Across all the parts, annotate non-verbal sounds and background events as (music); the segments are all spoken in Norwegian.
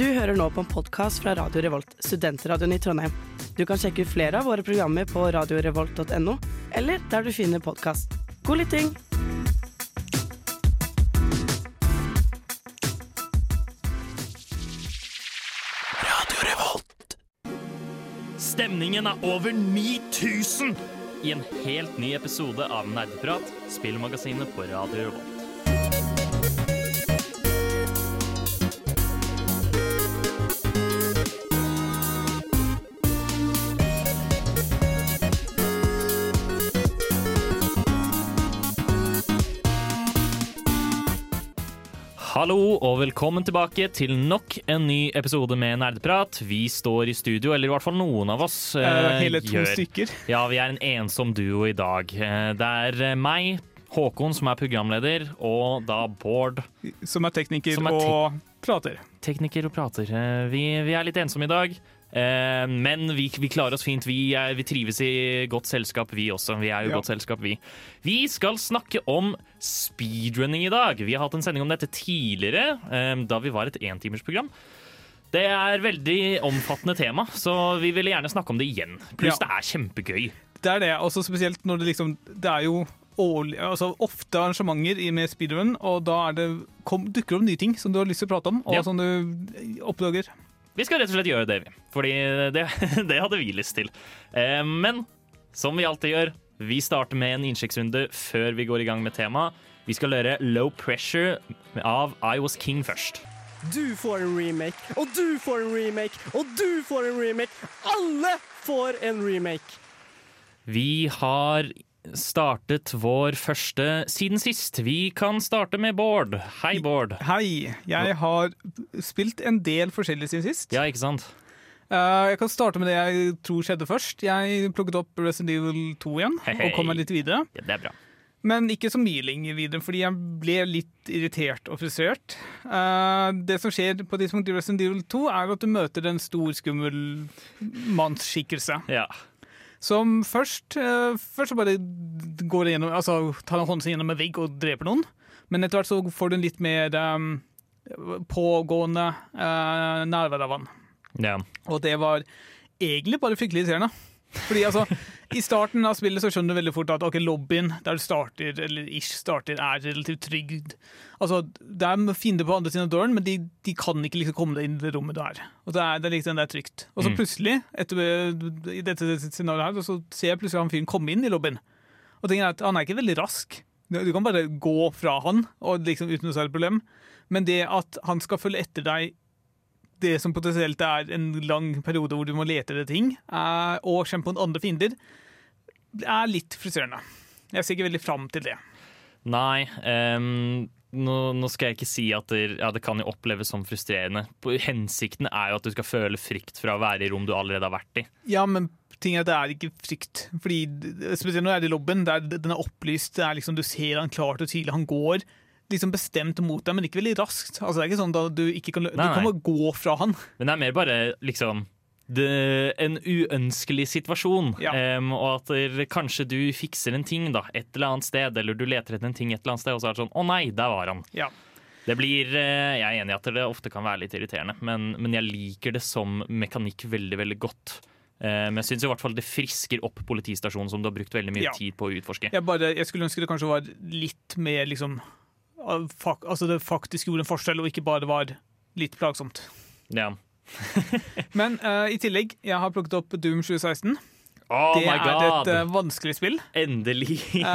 Du hører nå på en podkast fra Radio Revolt, studentradioen i Trondheim. Du kan sjekke ut flere av våre programmer på radiorevolt.no, eller der du finner podkast. God lytting! Stemningen er over 9000 i en helt ny episode av Nerdeprat, spillmagasinet på Radio Revolt. Hallo og velkommen tilbake til nok en ny episode med Nerdeprat. Vi står i studio, eller i hvert fall noen av oss Eh, hele to gjør. stykker. Ja, vi er en ensom duo i dag. Eh, Det er eh, meg, Håkon, som er programleder, og da Bård, Som er tekniker Som er te- og prater. tekniker og prater. Eh, Vi, vi er litt ensomme i dag, men vi, vi klarer oss fint. Vi, er, vi trives i godt selskap, vi også. Vi er jo Ja. godt selskap, vi. Vi skal snakke om speedrunning i dag. Vi har hatt en sending om dette tidligere, eh, da vi var et entimersprogram. Det er veldig omfattende tema, så vi ville gjerne snakke om det igjen. Pluss Ja. det er kjempegøy. Det er det, også spesielt når det liksom Det er jo årlig, altså ofte arrangementer med speedrun, og da er det, kom, dukker opp nye ting som du har lyst til å prate om, og Ja. som du oppdager. Vi skal rett og slett gjøre det, vi. Fordi det, (laughs) det hadde vi lyst til. Eh, Men som vi alltid gjør, vi starter med en innsjekksrunde før vi går i gang med temaet. Vi skal høre Low Pressure av I Was King først. Du får en remake, og du får en remake, og du får en remake. Alle får en remake. Vi har startet vår første siden sist. Vi kan starte med Bård. Hei, Bård. Hei, jeg har spilt en del forskjellig siden sist. Ja, ikke sant? Eh, jeg kan starte med det jeg tror skjedde først. Jeg plukket opp Resident Evil 2 igjen, Hei, hei. og kom meg litt videre. Ja, det er bra. Men ikke så mye lenger videre, fordi jeg ble litt irritert og frustrert. Uh, det som skjer på tidspunktet i Resident Evil 2, er at du møter en stor, skummel mannsskikkelse. Ja. Som først, eh, først så bare går gjennom, altså tar hånden sin gjennom en vegg og dreper noen. Men etter hvert så får du en litt mer um, pågående uh, nærvær av han. ja. Og det var egentlig bare fryktelig irriterende. Fordi altså, I starten av spillet så skjønner du veldig fort at ok, lobbyen der du starter, eller ish starter, er relativt trygg. Altså, Det er fiender på andre siden av døren, men de, de kan ikke liksom komme deg inn i det rommet du er. Og Det er, det er liksom det er trygt. Og så Mm. plutselig, etter, i dette scenarioet her, så ser jeg plutselig han fyren komme inn i lobbyen. Og tenker at han er ikke veldig rask. Du du kan bare gå fra han og liksom uten noe særlig problem. Men det at han skal følge etter deg det som potensielt er en lang periode hvor du må lete etter ting, eh, og kjempe mot andre fiender, er litt frustrerende. Jeg ser ikke veldig fram til det. Nei, Um, nå, nå skal jeg ikke si at det, ja, det kan jo oppleves som frustrerende. Hensikten er jo at du skal føle frykt fra å være i rom du allerede har vært i. Ja, men ting er at det er ikke frykt. Fordi, spesielt når jeg er i lobben, der den er opplyst, det er liksom, du ser han klart og tydelig, han går liksom bestemt mot deg, men ikke veldig raskt. Altså, det er ikke sånn at du ikke kan, nei, Nei, du kan bare gå fra han. Men det er mer bare liksom det, en uønskelig situasjon. Ja. um, og at der, kanskje du fikser en ting da, et eller annet sted, eller du leter etter en ting et eller annet sted, og så er det sånn Å nei, der var han. Ja. Det blir, eh, Jeg er enig i at det ofte kan være litt irriterende, men, men jeg liker det som mekanikk veldig, veldig godt. Men jeg syns i hvert fall det frisker opp politistasjonen, som du har brukt veldig mye Ja. tid på å utforske. Jeg, bare, jeg skulle ønske det kanskje var litt mer liksom fak, Altså det faktisk gjorde en forskjell, og ikke bare var litt plagsomt. Ja. (laughs) Men uh, i tillegg, jeg har plukket opp Doom 2016. Oh det my er god! et uh, vanskelig spill. Endelig! (laughs) ja.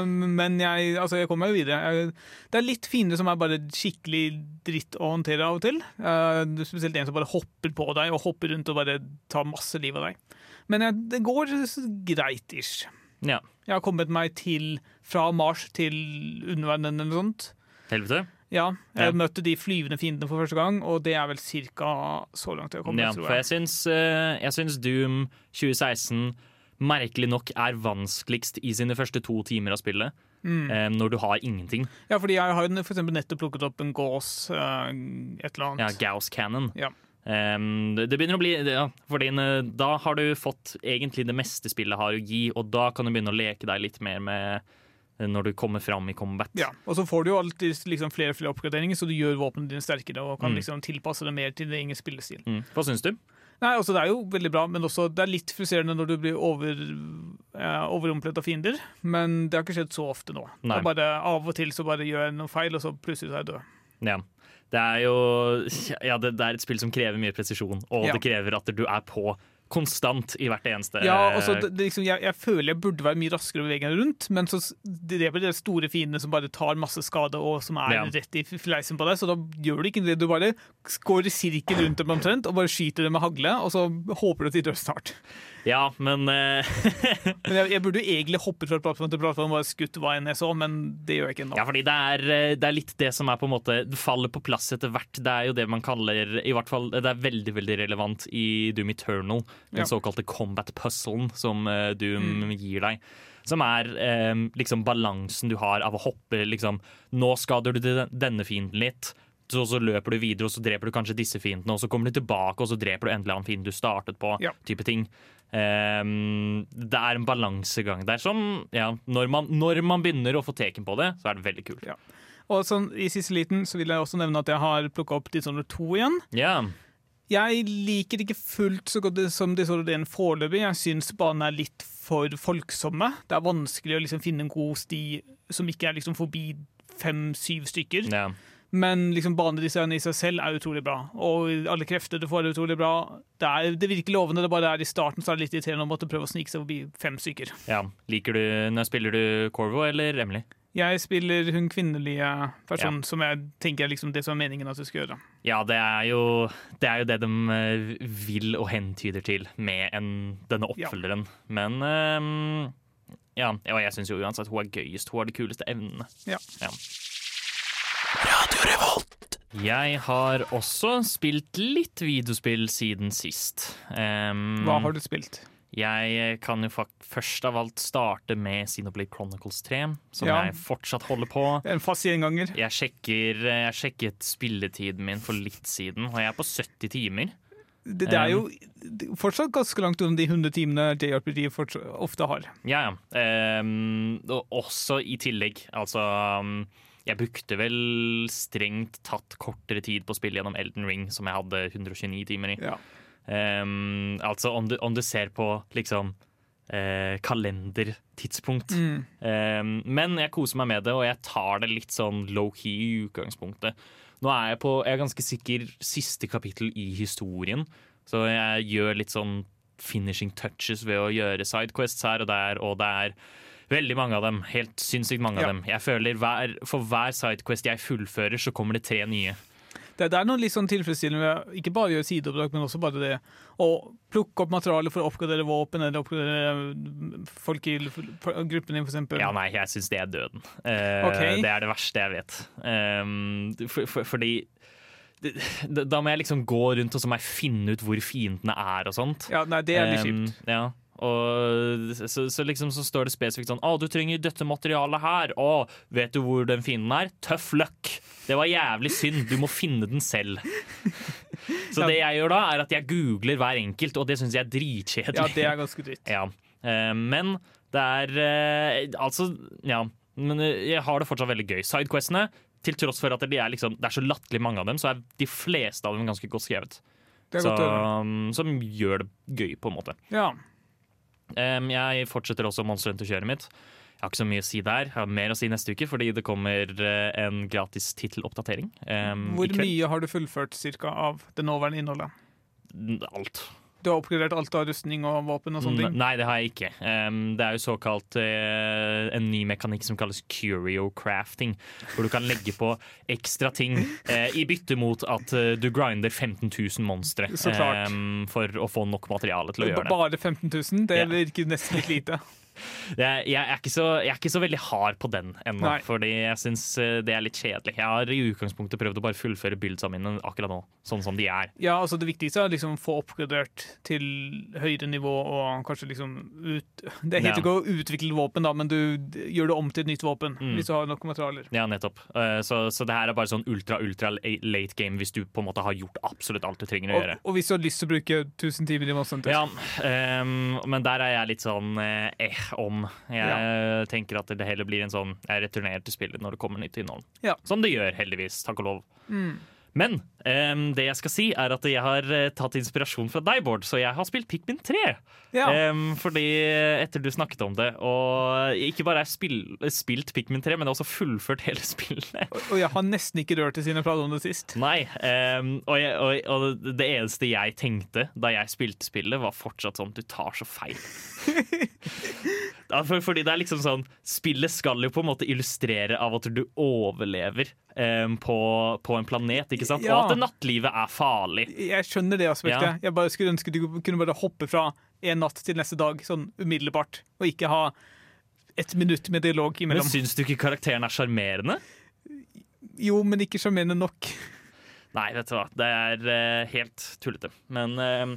Eh, men jeg, altså, jeg kommer meg videre. Jeg, det er litt fiender som er bare skikkelig dritt å håndtere av og til. Uh, spesielt en som bare hopper på deg og hopper rundt og bare tar masse liv av deg. Men det går greit-ish. ja. Jeg har kommet meg til fra Mars til underverdenen eller noe sånt. Helvete. Ja, jeg Ja. møtte de flyvende fiendene for første gang, og det er vel cirka så langt jeg har kommet, Ja, tror for jeg. syns, eh, jeg syns Doom 2016 merkelig nok er vanskeligst i sine første to timer av spillet. Mm. eh, når du har ingenting. Ja, fordi jeg har jo for eksempel nettopp plukket opp en gås, eh, et eller annet. Ja. Gauss Cannon. Ja. Um, det, begynner å bli ja, fordi Da har du fått egentlig det meste spillet har å gi, og da kan du begynne å leke deg litt mer med når du kommer fram i combat. Ja, og så får du jo alltid liksom flere og flere oppgraderinger, så du gjør våpnene dine sterkere og kan Mm. liksom tilpasse det mer til din egen spillestil. Mm. Hva syns du? Nei, altså Det er jo veldig bra, men også det er litt frustrerende når du blir over, eh, overrumplet av fiender. Men det har ikke skjedd så ofte nå. Bare Av og til så bare gjør jeg noe feil, og så plutselig så er jeg død. Ja. Det er jo ja, det, det er et spill som krever mye presisjon, og Ja. det krever at du er på konstant i hvert eneste Ja, altså, det, det liksom, jeg, jeg føler jeg burde være mye raskere å bevege meg rundt, men så det er bare de store fiendene som bare tar masse skade og som er Ja. rett i fleisen på deg, så da gjør du ikke det. Du bare går i sirkel rundt dem omtrent og bare skyter dem med hagle, og så håper du at de dør snart. Ja, men uh... (laughs) Men jeg, jeg burde jo egentlig hoppet fra plattform til plattform og bare skutt hva enn jeg så, men det gjør jeg ikke nå. Ja, fordi det er, eh, det er litt det som er på en måte Det faller på plass etter hvert. Det er jo det man kaller I hvert fall Det er veldig veldig relevant i Doom Eternal, den Ja. såkalte combat puzzlen som eh, Doom Mm. gir deg. Som er eh, liksom balansen du har av å hoppe liksom Nå skader du denne fienden litt. Så, så løper du videre, og så dreper du kanskje disse fiendene, og så kommer du tilbake, og så dreper du endelig han fienden du startet på. Ja. type ting. Ehm, det er en balansegang der som ja, når, man, når man begynner å få teken på det, så er det veldig kult. Ja. Og sånn, I siste liten så vil jeg også nevne at jeg har plukka opp Dishonored 2 igjen. Ja, Jeg liker det ikke fullt så godt som Dishonored 1 foreløpig. Jeg syns banene er litt for folksomme. Det er vanskelig å liksom finne en god sti som ikke er liksom forbi fem-syv stykker. ja. Men liksom banedesignet i seg selv er utrolig bra. Og alle krefter du får, er utrolig bra. Det, er, det virker lovende, det bare er i starten så er det litt irriterende å måtte prøve å snike seg forbi fem stykker. ja. Liker du, når spiller du Corvo eller Emily? Jeg spiller hun kvinnelige personen, som jeg tenker er liksom det som er meningen at du skal gjøre. Ja, det er jo det, er jo det de eh, vil og hentyder til med en, denne oppfølgeren. Men um, ja, og jeg syns jo uansett hun er gøyest. Hun har de kuleste evnene. Ja. Jeg har også spilt litt videospill siden sist. Um, Hva har du spilt? Jeg kan jo først av alt starte med Xenoblade Chronicles 3, som Ja. jeg fortsatt holder på. En fast gjenganger. Jeg, sjekker, jeg sjekket spilletiden min for litt siden, og jeg er på 70 timer. Det, det er jo fortsatt ganske langt unna de 100 timene JRPG ofte har. Ja, ja. Um, og også i tillegg, altså um, Jeg brukte vel strengt tatt kortere tid på å spille gjennom Elden Ring, som jeg hadde 129 timer i. Ja. Ehm, altså om du, om du ser på liksom eh, kalendertidspunkt. Mm. Um, men jeg koser meg med det, og jeg tar det litt sånn low-key i utgangspunktet. Nå er jeg på jeg er ganske sikker siste kapittel i historien, så jeg gjør litt sånn finishing touches ved å gjøre sidequests her og der, og det er veldig mange av dem. Helt sinnssykt mange Ja. av dem. Jeg føler hver, For hver sidequest jeg fullfører, så kommer det tre nye. Det, det er noe litt sånn tilfredsstillende ved ikke bare å gjøre sideoppdrag, men også bare det å plukke opp materiale for å oppgradere våpen eller oppgradere folk i gruppen din, eksempel. Ja, nei, jeg syns det er døden. Uh, okay. Det er det verste jeg vet. Um, for, for, fordi da må jeg liksom gå rundt og så må jeg finne ut hvor fiendene er og sånt. Ja, nei, det er litt Um, ja. Og så, så liksom så står det spesifikt sånn Å, du trenger dette materialet her. Å, vet du hvor den fienden er? Tough luck. Det var jævlig synd. Du må finne den selv. Så det jeg gjør da, er at jeg googler hver enkelt, og det syns jeg er dritkjedelig. Ja, det er ganske dritt. (laughs) Ja, eh, men det er eh, Altså, ja. Men eh, jeg har det fortsatt veldig gøy. Sidequestene, til tross for at det er, liksom, det er så latterlig mange av dem, så er de fleste av dem ganske godt skrevet. Det er Så, godt å um, som gjør det gøy, på en måte. Ja. Jeg fortsetter også Monster Hunter-kjøret mitt. Jeg har ikke så mye å si der. Jeg har mer å si neste uke, fordi det kommer eh, en gratis titteloppdatering. Um, Hvor mye har du fullført cirka, av det nåværende innholdet? Alt. Du har oppgradert alt av rustning og våpen og sånne ting? Nei, det har jeg ikke. Um, det er jo såkalt uh, en ny mekanikk som kalles curio crafting. Hvor du kan legge på ekstra ting uh, i bytte mot at uh, du grinder 15 000 monstre. Um, for å få nok materiale til å gjøre det. Bare 15 000? Det virker nesten litt lite. Jeg, jeg, er så, jeg er ikke så veldig hard på den ennå, fordi jeg syns eh, det er litt kjedelig. Jeg har i utgangspunktet prøvd å bare fullføre Bildene mine akkurat nå, sånn som de er. Ja, altså Det viktigste er liksom å få oppgradert til høyere nivå og kanskje liksom ut Det heter Ja. ikke å utvikle våpen, da, men du gjør det om til et nytt våpen Mm. hvis du har nok materialer. Ja, nettopp. Eh, Så, så det her er bare sånn ultra, ultra late game hvis du på en måte har gjort absolutt alt du trenger å Og, gjøre. og hvis du har lyst til å bruke 1000 timer i Monster Hunter Ja, um, men der er jeg litt sånn eh, eh, om. Jeg tenker at det heller blir en sånn Jeg returnerer til spillet når det kommer nytt innhold. Ja. Som det gjør, heldigvis. Takk og lov. Mm. Men um, det jeg skal si, er at jeg har eh, tatt inspirasjon fra deg, Bård, så jeg har spilt Pikmin 3. Ja. Um, fordi etter du snakket om det, og ikke bare har jeg spill, spilt Pikmin 3, men jeg har også fullført hele (laughs) spillet. Og jeg har nesten ikke rørt det siden jeg pratet om det sist. Nei, um, og, jeg, og, og det eneste jeg tenkte da jeg spilte spillet, var fortsatt sånn Du tar så feil. (laughs) For, fordi det er liksom sånn Spillet skal jo på en måte illustrere av at du overlever um, på, på en planet, ikke sant? Ja. Og at nattlivet er farlig. Jeg skjønner det aspektet. Ja. Jeg bare skulle ønske du kunne bare hoppe fra en natt til neste dag sånn umiddelbart, og ikke ha et minutt med dialog Men imellom. syns du ikke karakteren er sjarmerende? Jo, men ikke sjarmerende nok. Nei, vet du hva. Det er uh, helt tullete. Men eh,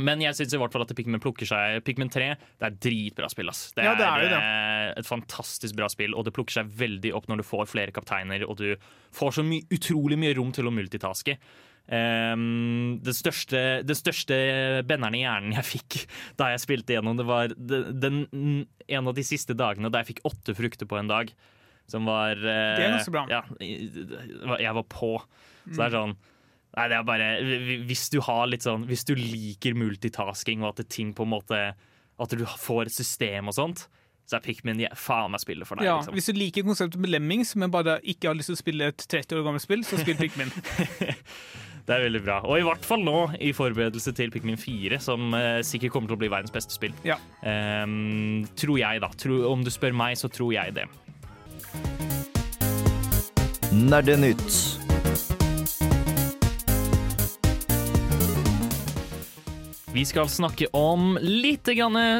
men jeg syns i hvert fall at Pikmin plukker seg Pikmin 3 det er dritbra spill. ass. Det Ja, det er er, det. eh, et fantastisk bra spill, og det plukker seg veldig opp når du får flere kapteiner, og du får så my utrolig mye rom til å multitaske. Um, det største, det største benneren i hjernen jeg fikk (laughs) da jeg spilte gjennom, det var den, den, en av de siste dagene da jeg fikk åtte frukter på en dag. Som var uh, Det er ganske bra. Ja, jeg var på. Så det er sånn Nei, det er bare Hvis du har litt sånn Hvis du liker multitasking og at det ting på en måte At du får et system og sånt, så er Pikmin ja, faen meg spillet for deg. Ja, liksom. Hvis du liker konseptet med Lemmings, men bare ikke har lyst til å spille et 30 år gammelt spill, så spill Pikmin. (laughs) Det er veldig bra. Og i hvert fall nå, i forberedelse til Pikmin 4, som eh, sikkert kommer til å bli verdens beste spill. Ja. Um, tror jeg, da. Tro, om du spør meg, så tror jeg det. Nerdenytt. Vi skal snakke om litt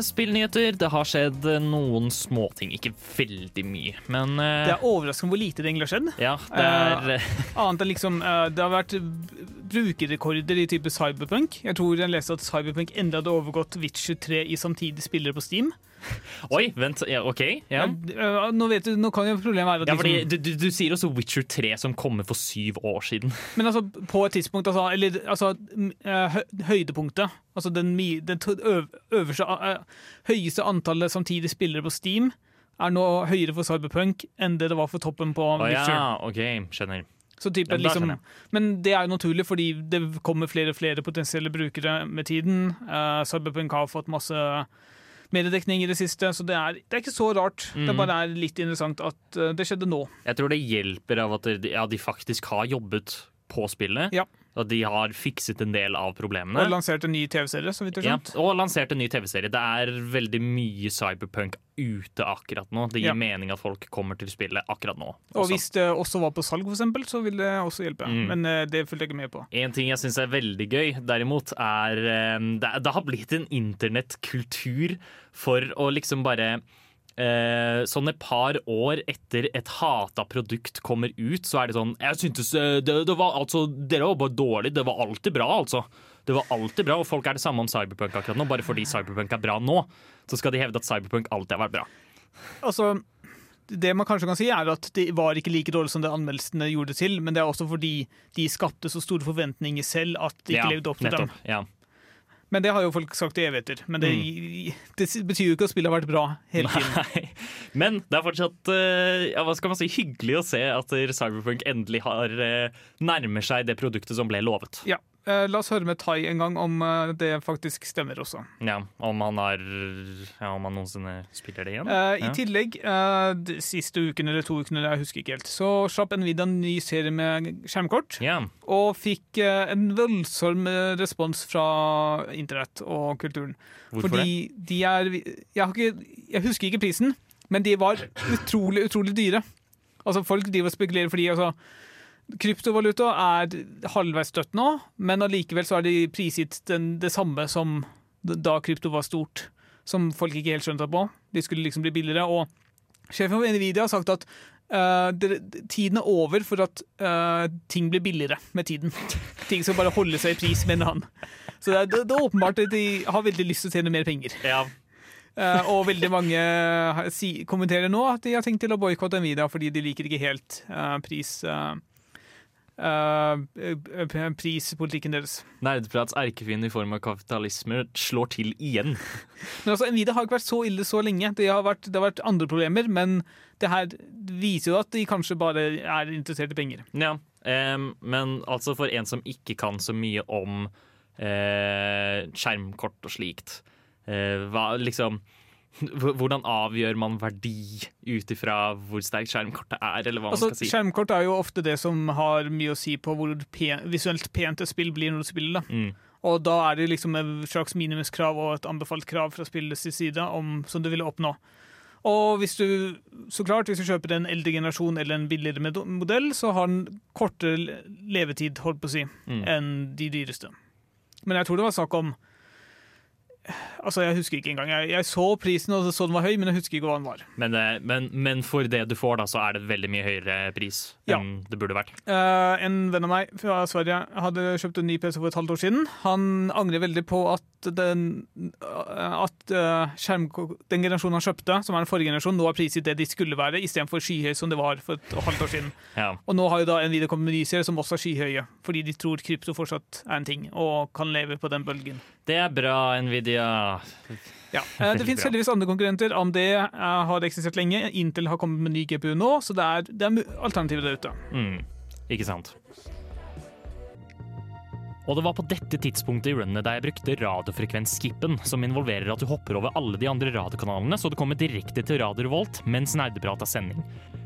spillnyheter. Det har skjedd noen småting. Ikke veldig mye, men uh, Det er overraskende hvor lite det egentlig har skjedd. ja, det er (laughs) Annet enn liksom uh, Det har vært brukerrekorder i type Cyberpunk. Jeg tror jeg leste at Cyberpunk enda hadde overgått Witcher 3 i samtidig spillere på Steam. (laughs) Oi, vent. Ja, OK. Ja. Ja, nå, vet du, nå kan jo problemet være at liksom, du, du, du sier også Witcher 3 som kommer for syv år siden. (laughs) Men altså, på et tidspunkt altså, Eller altså høydepunktet Altså den, den øv, øverste Høyeste antallet samtidige spillere på Steam er nå høyere for Cyberpunk enn det det var for toppen på oh, Witcher. ja, OK. Skjønner. Så type, Ja, liksom, men det er jo naturlig, fordi det kommer flere og flere potensielle brukere med tiden. Uh, Cyberpunk har fått masse mediedekning i det siste, så det er, det er ikke så rart. Det Mhm. bare er litt interessant at eh, det skjedde nå. Jeg tror det hjelper av at de, ja, de faktisk har jobbet på spillet. Ja. At de har fikset en del av problemene. Og lansert en ny TV-serie, så vidt jeg ja, og lansert en ny TV-serie. Det er veldig mye cyberpunk ute akkurat nå. Det gir Ja. mening at folk kommer til spillet akkurat nå. Og hvis det også var på salg, for eksempel, så vil det også hjelpe. Mm. Men uh, det fulgte jeg ikke med på. En ting jeg syns er veldig gøy, derimot, er uh, Det, det har blitt en internettkultur for å liksom bare eh, sånn et par år etter et hata produkt kommer ut, så er det sånn Jeg syntes eh, det, det var altså Dere var bare dårlig. Det var alltid bra, altså. Det var alltid bra, og folk er det samme om Cyberpunk akkurat nå. Bare fordi Cyberpunk er bra nå, så skal de hevde at Cyberpunk alltid har vært bra. Altså, det man kanskje kan si er at det var ikke like dårlig som det anmeldelsene gjorde det til, men det er også fordi de skapte så store forventninger selv at de ikke Ja, levde opp til dem. nettopp. Ja. Men det har jo folk sagt i evigheter. Men det, Mm. det betyr jo ikke at spillet har vært bra hele tiden. Nei. (laughs) Men det er fortsatt eh, ja, hva skal man si, hyggelig å se at Cyberpunk endelig har eh, nærmer seg det produktet som ble lovet. Ja, La oss høre med Tai en gang om eh, det faktisk stemmer også. Ja, Om han er, ja, Om han noensinne spiller det igjen? Eh, I ja. tillegg, uh, de siste uken eller to ukene, jeg husker ikke helt, så slapp Nvidia en ny serie med skjermkort. ja. Og fikk uh, en voldsom eh, respons fra internett og kulturen. Hvorfor Fordi de er jeg, ikke, jeg husker ikke prisen, men de var utrolig, utrolig dyre. Altså Folk driver og spekulerer fordi altså, kryptovaluta er halvveis dødt nå, men allikevel så er de prisgitt den, det samme som da krypto var stort. Som folk ikke helt skjønte på. De skulle liksom bli billigere. Og sjefen for Nvidia har sagt at uh, det, tiden er over for at uh, ting blir billigere med tiden. (laughs) Ting skal bare holde seg i pris, mener han. Så det det, det er åpenbart at de har veldig lyst til å tjene mer penger. Ja. uh, og veldig mange si, kommenterer nå at de har tenkt til å boikotte Nvidia fordi de liker ikke helt uh, pris, eh, eh, eh, prispolitikken deres. Nerdeprats erkefiende i form av kapitalisme slår til igjen. Men altså, Nvidia har ikke vært så ille så lenge. Det har vært, det har vært andre problemer, men det her viser jo at de kanskje bare er interessert i penger. Ja, um, men altså for en som ikke kan så mye om uh, skjermkort og slikt, uh, hva liksom hvordan avgjør man verdi ut ifra hvor sterkt skjermkortet er, eller hva man Altså, skal si? Skjermkort er jo ofte det som har mye å si på hvor pen, visuelt pent et spill blir når du spiller det. Mm. Og da er det liksom et slags minimumskrav og et anbefalt krav fra spillets side om, som du ville oppnå. Og hvis du så klart, hvis du kjøper en eldre generasjon eller en billigere modell, så har den kortere levetid holdt på å si, Mm. enn de dyreste. Men jeg tror det var snakk om Altså, Jeg husker ikke engang. Jeg, jeg så prisen og så den var høy, men jeg husker ikke hva den var. Men, eh, men, men for det du får, da, så er det veldig mye høyere pris Ja. enn det burde vært. Uh, en venn av meg fra Sverige hadde kjøpt en ny PC for et halvt år siden. Han angrer veldig på at den, at uh, skjerm, den generasjonen han kjøpte, som er den forrige generasjon, nå er priset det de skulle være, istedenfor skyhøy som det var for et halvt år siden. Ja. Og nå har jo da Nvidia kommet med nye som også er skyhøye, fordi de tror krypto fortsatt er en ting, og kan leve på den bølgen. Det er bra, Nvidia. Ja. Eh, Det finnes heldigvis andre konkurrenter. AMD eh, har eksistert lenge. Intel har kommet med ny GPU nå, så det er, det er alternativer der ute. Mm, ikke sant. Og det var på dette tidspunktet i runnet der jeg brukte radiofrekvensskippen, som involverer at du hopper over alle de andre radiokanalene, så du kommer direkte til Radio Revolt mens nerdeprat er sending.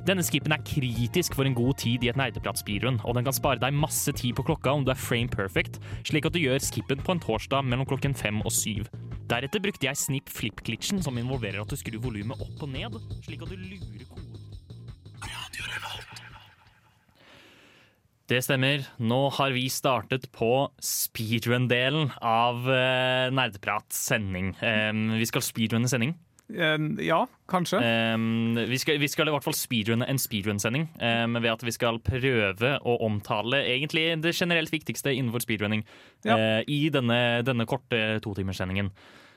Denne skippen er kritisk for en god tid i et Nerdepratspirun, og den kan spare deg masse tid på klokka om du er frame perfect, slik at du gjør skippen på en torsdag mellom klokken fem og syv. Deretter brukte jeg snip flip-glitchen, som involverer at du skrur volumet opp og ned, slik at du lurer koden. Det stemmer. Nå har vi startet på speedrun-delen av uh, Nerdeprats sending. Em, vi skal speedrunne sending. Eh, ja, kanskje. Um, vi, skal, vi skal i hvert fall speedrunne en speedrun-sending ved at vi skal prøve å omtale egentlig det generelt viktigste innenfor speedrunning Ja. uh, i denne, denne korte totimerssendingen.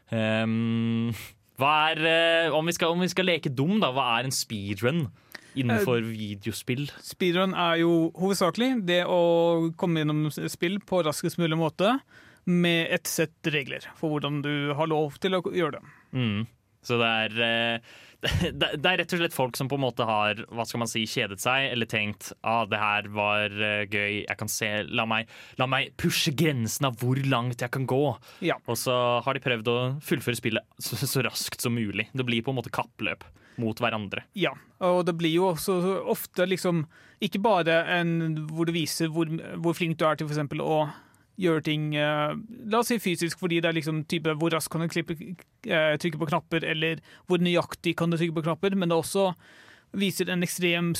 Um, hva er eh, om, vi skal, om vi skal leke dum, da, hva er en speedrun innenfor videospill? Speedrun er jo hovedsakelig det å komme gjennom spill på raskest mulig måte med et sett regler for hvordan du har lov til å gjøre det. Mm. Så det er, eh, (laughs) det, det er rett og slett folk som på en måte har hva skal man si, kjedet seg eller tenkt ah, det her var eh, gøy, jeg kan se, la meg, la meg pushe grensen av hvor langt jeg kan gå. Ja. Og så har de prøvd å fullføre spillet så, så raskt som mulig. Det blir på en måte kappløp mot hverandre. Ja, og det blir jo også ofte liksom ikke bare en hvor du viser hvor, hvor flink du er til eksempel å gjøre ting eh, La oss si fysisk, fordi det er liksom type hvor raskt kan du klippe, eh, trykke på knapper, eller hvor nøyaktig kan du trykke på knapper, men det også viser en ekstrem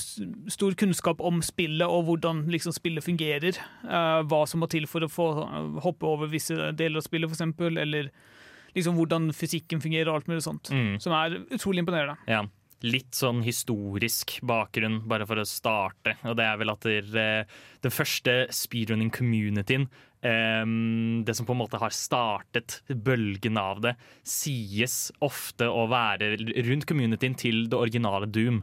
stor kunnskap om spillet og hvordan liksom spillet fungerer. eh, hva som må til for å få hoppe over visse deler av spillet, eksempel, eller liksom hvordan fysikken fungerer og alt mulig sånt. Mm. Som er utrolig imponerende. Ja. Litt sånn historisk bakgrunn, bare for å starte. Og det er vel at eh, den første speedrunning-communityen, Um, det som på en måte har startet bølgen av det, sies ofte å være rundt communityen til det originale Doom.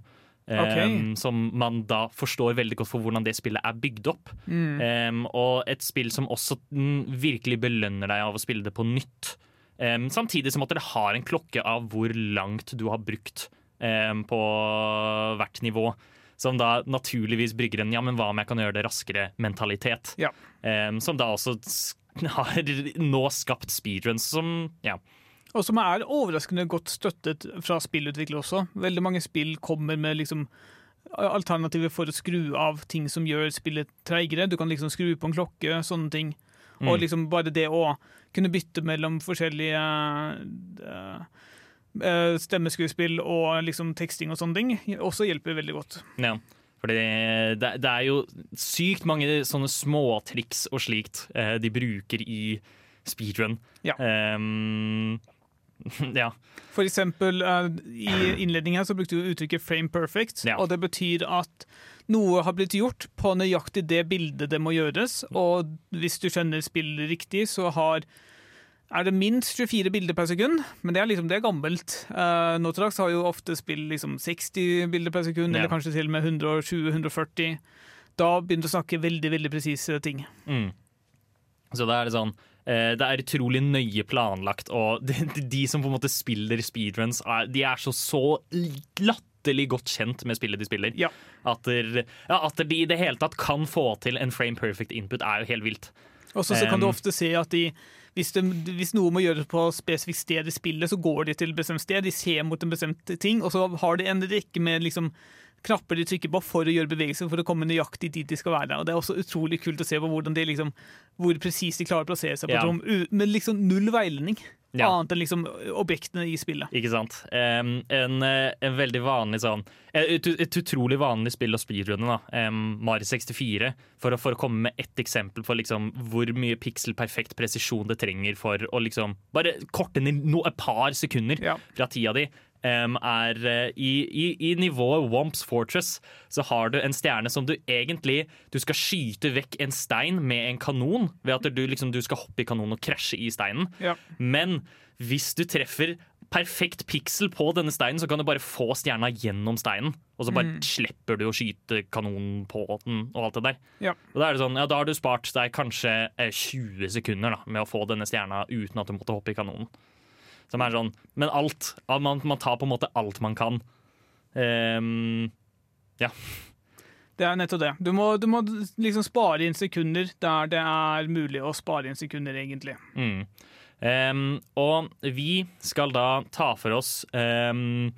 em, Som man da forstår veldig godt for hvordan det spillet er bygd opp. Em, og et spill som også mm, virkelig belønner deg av å spille det på nytt. Em, samtidig som at det har en klokke av hvor langt du har brukt um, på hvert nivå. Som da naturligvis brygger en 'ja, men hva om jeg kan gjøre det raskere'-mentalitet. Ja. Um, som da også (laughs) har nå skapt speedruns som ja. Og som er overraskende godt støttet fra spillutviklere også. Veldig mange spill kommer med liksom alternativer for å skru av ting som gjør spillet treigere. Du kan liksom skru på en klokke, sånne ting. Og Mm. liksom bare det å kunne bytte mellom forskjellige eh, stemmeskuespill og liksom teksting og sånne ting, også hjelper veldig godt. Ja, fordi det, det er jo sykt mange sånne småtriks og slikt uh, de bruker i speedrun. Ja. Um, (laughs) ja. For eksempel uh, i innledningen her så brukte du uttrykket 'frame perfect', Ja. og det betyr at noe har blitt gjort på nøyaktig det bildet det må gjøres, og hvis du skjønner spillet riktig, så har er det minst 24 bilder per sekund, men det er liksom, det er gammelt. Uh, nå til dags har jo ofte spill liksom 60 bilder per sekund, Ja. eller kanskje til og med 120-140. Da begynner du å snakke veldig veldig presise ting. Mm. Så da er det sånn eh, Det er utrolig nøye planlagt, og (laughs) de, de som på en måte spiller speedruns, de er så så latterlig godt kjent med spillet de spiller. Ja. At, der, ja, at de i det hele tatt kan få til en frame perfect input, er jo helt vilt. Og så kan du Um, ofte se at de hvis, de, hvis noe må gjøres på et spesifikt sted i spillet, så går de til et bestemt sted, de ser mot en bestemt ting, og så har de en rekke med liksom knapper de trykker på for å gjøre bevegelser for å komme nøyaktig dit de skal være. Og Det er også utrolig kult å se på hvordan de liksom, hvor presist de klarer å plassere seg på Ja. et rom, med liksom null veiledning. Ja. Annet enn liksom objektene i spillet. Ikke sant? Um, en, en veldig vanlig sånn Et, et utrolig vanlig spill å speedrunne, da. Um, Mari 64. For å, for å komme med ett eksempel på liksom hvor mye pikselperfekt presisjon det trenger for å liksom bare korte ned no, et par sekunder Ja. fra tida di. Um, er eh, i, i, I nivået Womps Fortress så har du en stjerne som du egentlig Du skal skyte vekk en stein med en kanon ved at du, liksom, du skal hoppe i kanonen og krasje i steinen. Ja. Men hvis du treffer perfekt piksel på denne steinen, så kan du bare få stjerna gjennom steinen. Og så bare slipper du å skyte kanonen på den og alt det der. Ja. Og Da er det sånn, ja, da har du spart deg kanskje eh, 20 sekunder da, med å få denne stjerna uten at du måtte hoppe i kanonen. Som er sånn, Men alt. Man, man tar på en måte alt man kan. Um, ja. Det er nettopp det. Du må, du må liksom spare inn sekunder der det er mulig å spare inn sekunder, egentlig. Mm. Um, og vi skal da ta for oss um,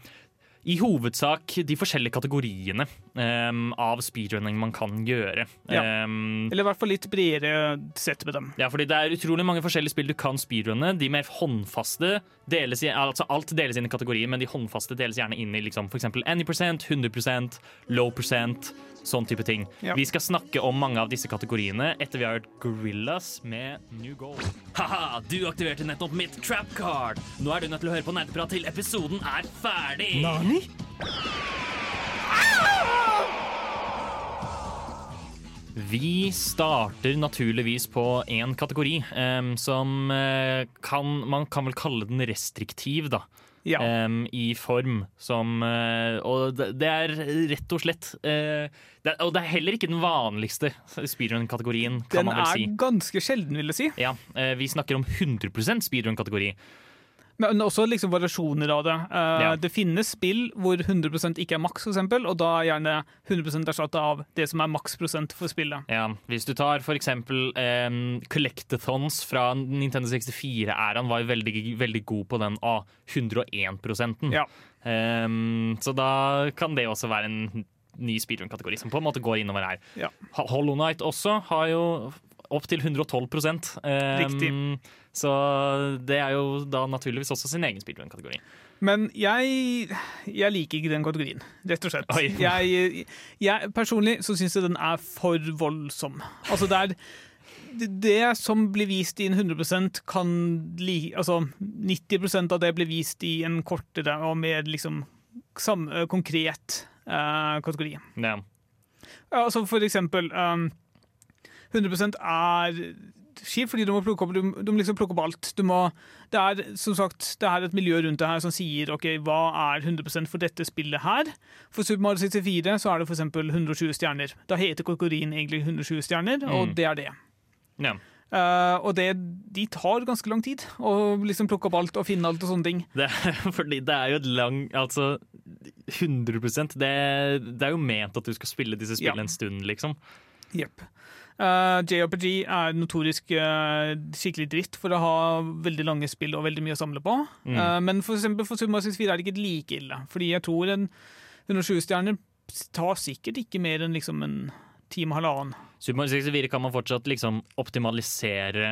i hovedsak de forskjellige kategoriene ehm, av speedrunning man kan gjøre. Ja. Um, Eller i hvert fall litt bredere sett med dem. ja, fordi det er utrolig mange forskjellige spill du kan speedrunne. De mer håndfaste deles i, altså alt deles inn i kategorier, men de håndfaste deles gjerne inn i liksom, f.eks. any percent, 100% low percent, sånn type ting. Ja. Vi skal snakke om mange av disse kategoriene etter vi har hørt Gorillas med New Goal. Haha, du aktiverte nettopp mitt trap card. Nå er du nødt til å høre på nerdeprat til episoden er ferdig. Nani? Vi starter naturligvis på en kategori um, som eh, kan Man kan vel kalle den restriktiv, da. Ja. Um, I form som uh, Og det, er rett og slett uh, det, er- Og det er heller ikke den vanligste speedrun-kategorien, kan Den er si. ganske sjelden, vil jeg si. Ja, uh, Vi snakker om 100% speedrun-kategori. Men også liksom variasjoner av det. Uh, Ja. Det finnes spill hvor 100 ikke er maks, eksempel, og da er gjerne 100 erstatta av det som er maksprosent for spillet. Ja, Hvis du tar eksempel um, Collectathons fra Nintendo 64-æraen, var veldig, veldig god på den ah, 101 Ja. um, Så da kan det også være en ny speedrun-kategori som på en måte går innover her. Ja. Hollow Knight også har jo opptil 112 um, Riktig. Så det er jo da naturligvis også sin egen speedrun-kategori. Men jeg, jeg liker ikke den kategorien, rett og slett. Jeg, jeg, personlig så syns jeg den er for voldsom. Altså, det er det, som blir vist i en 100% kan li, Altså 90% av det blir vist i en kortere og mer liksom sam, konkret eh, kategori. Ja, altså for eksempel um, 100 er kjipt, fordi du må plukke opp, du, du må liksom plukke opp alt. Du må, det er som sagt, det er et miljø rundt det her som sier ok, hva er 100% for dette spillet her. For Super Mario 64 så er det eksempel 120 stjerner. Da heter Kokorin egentlig 120 stjerner, og Mm. det er det. ja. Uh, og det, de tar ganske lang tid å liksom plukke opp alt og finne alt og sånne ting. Det, (laughs) fordi det er jo et lang Altså 100 det, det er jo ment at du skal spille disse spillene Ja. en stund, liksom. Jepp. Uh, JRPG er notorisk uh, skikkelig dritt for å ha veldig lange spill og veldig mye å samle på. Mm. Uh, men for eksempel for Mario 64 er det ikke like ille. Fordi jeg tror en 120 stjerner tar sikkert ikke mer enn liksom en time og halvannen. Super Mario 64 kan man fortsatt liksom optimalisere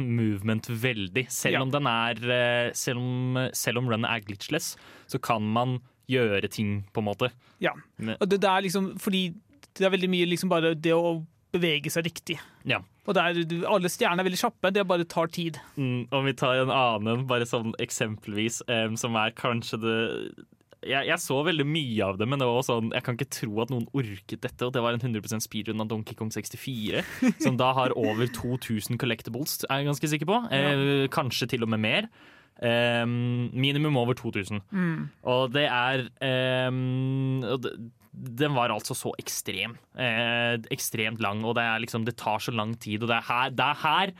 movement veldig. Selv Ja. om den er eh, selv om, selv om runnet er glitchless, så kan man gjøre ting, på en måte. Ja. Og det, det er liksom fordi det er veldig mye liksom bare det å bevege seg riktig. Ja. Og det er, alle stjerner er veldig kjappe, det bare tar tid. Mm, om vi tar en annen, bare sånn eksempelvis, um, som er kanskje det jeg, jeg så veldig mye av det, men det var også sånn, jeg kan ikke tro at noen orket dette. Og det var en 100% speedrun av Donkey Kong 64, (laughs) som da har over 2000 collectibles, er jeg ganske sikker på. Eh, kanskje til og med mer. Eh, minimum over 2000. Og det er eh, den var altså så ekstrem. Eh, ekstremt lang, og det, liksom, det tar så lang tid. Og det er her, det er, her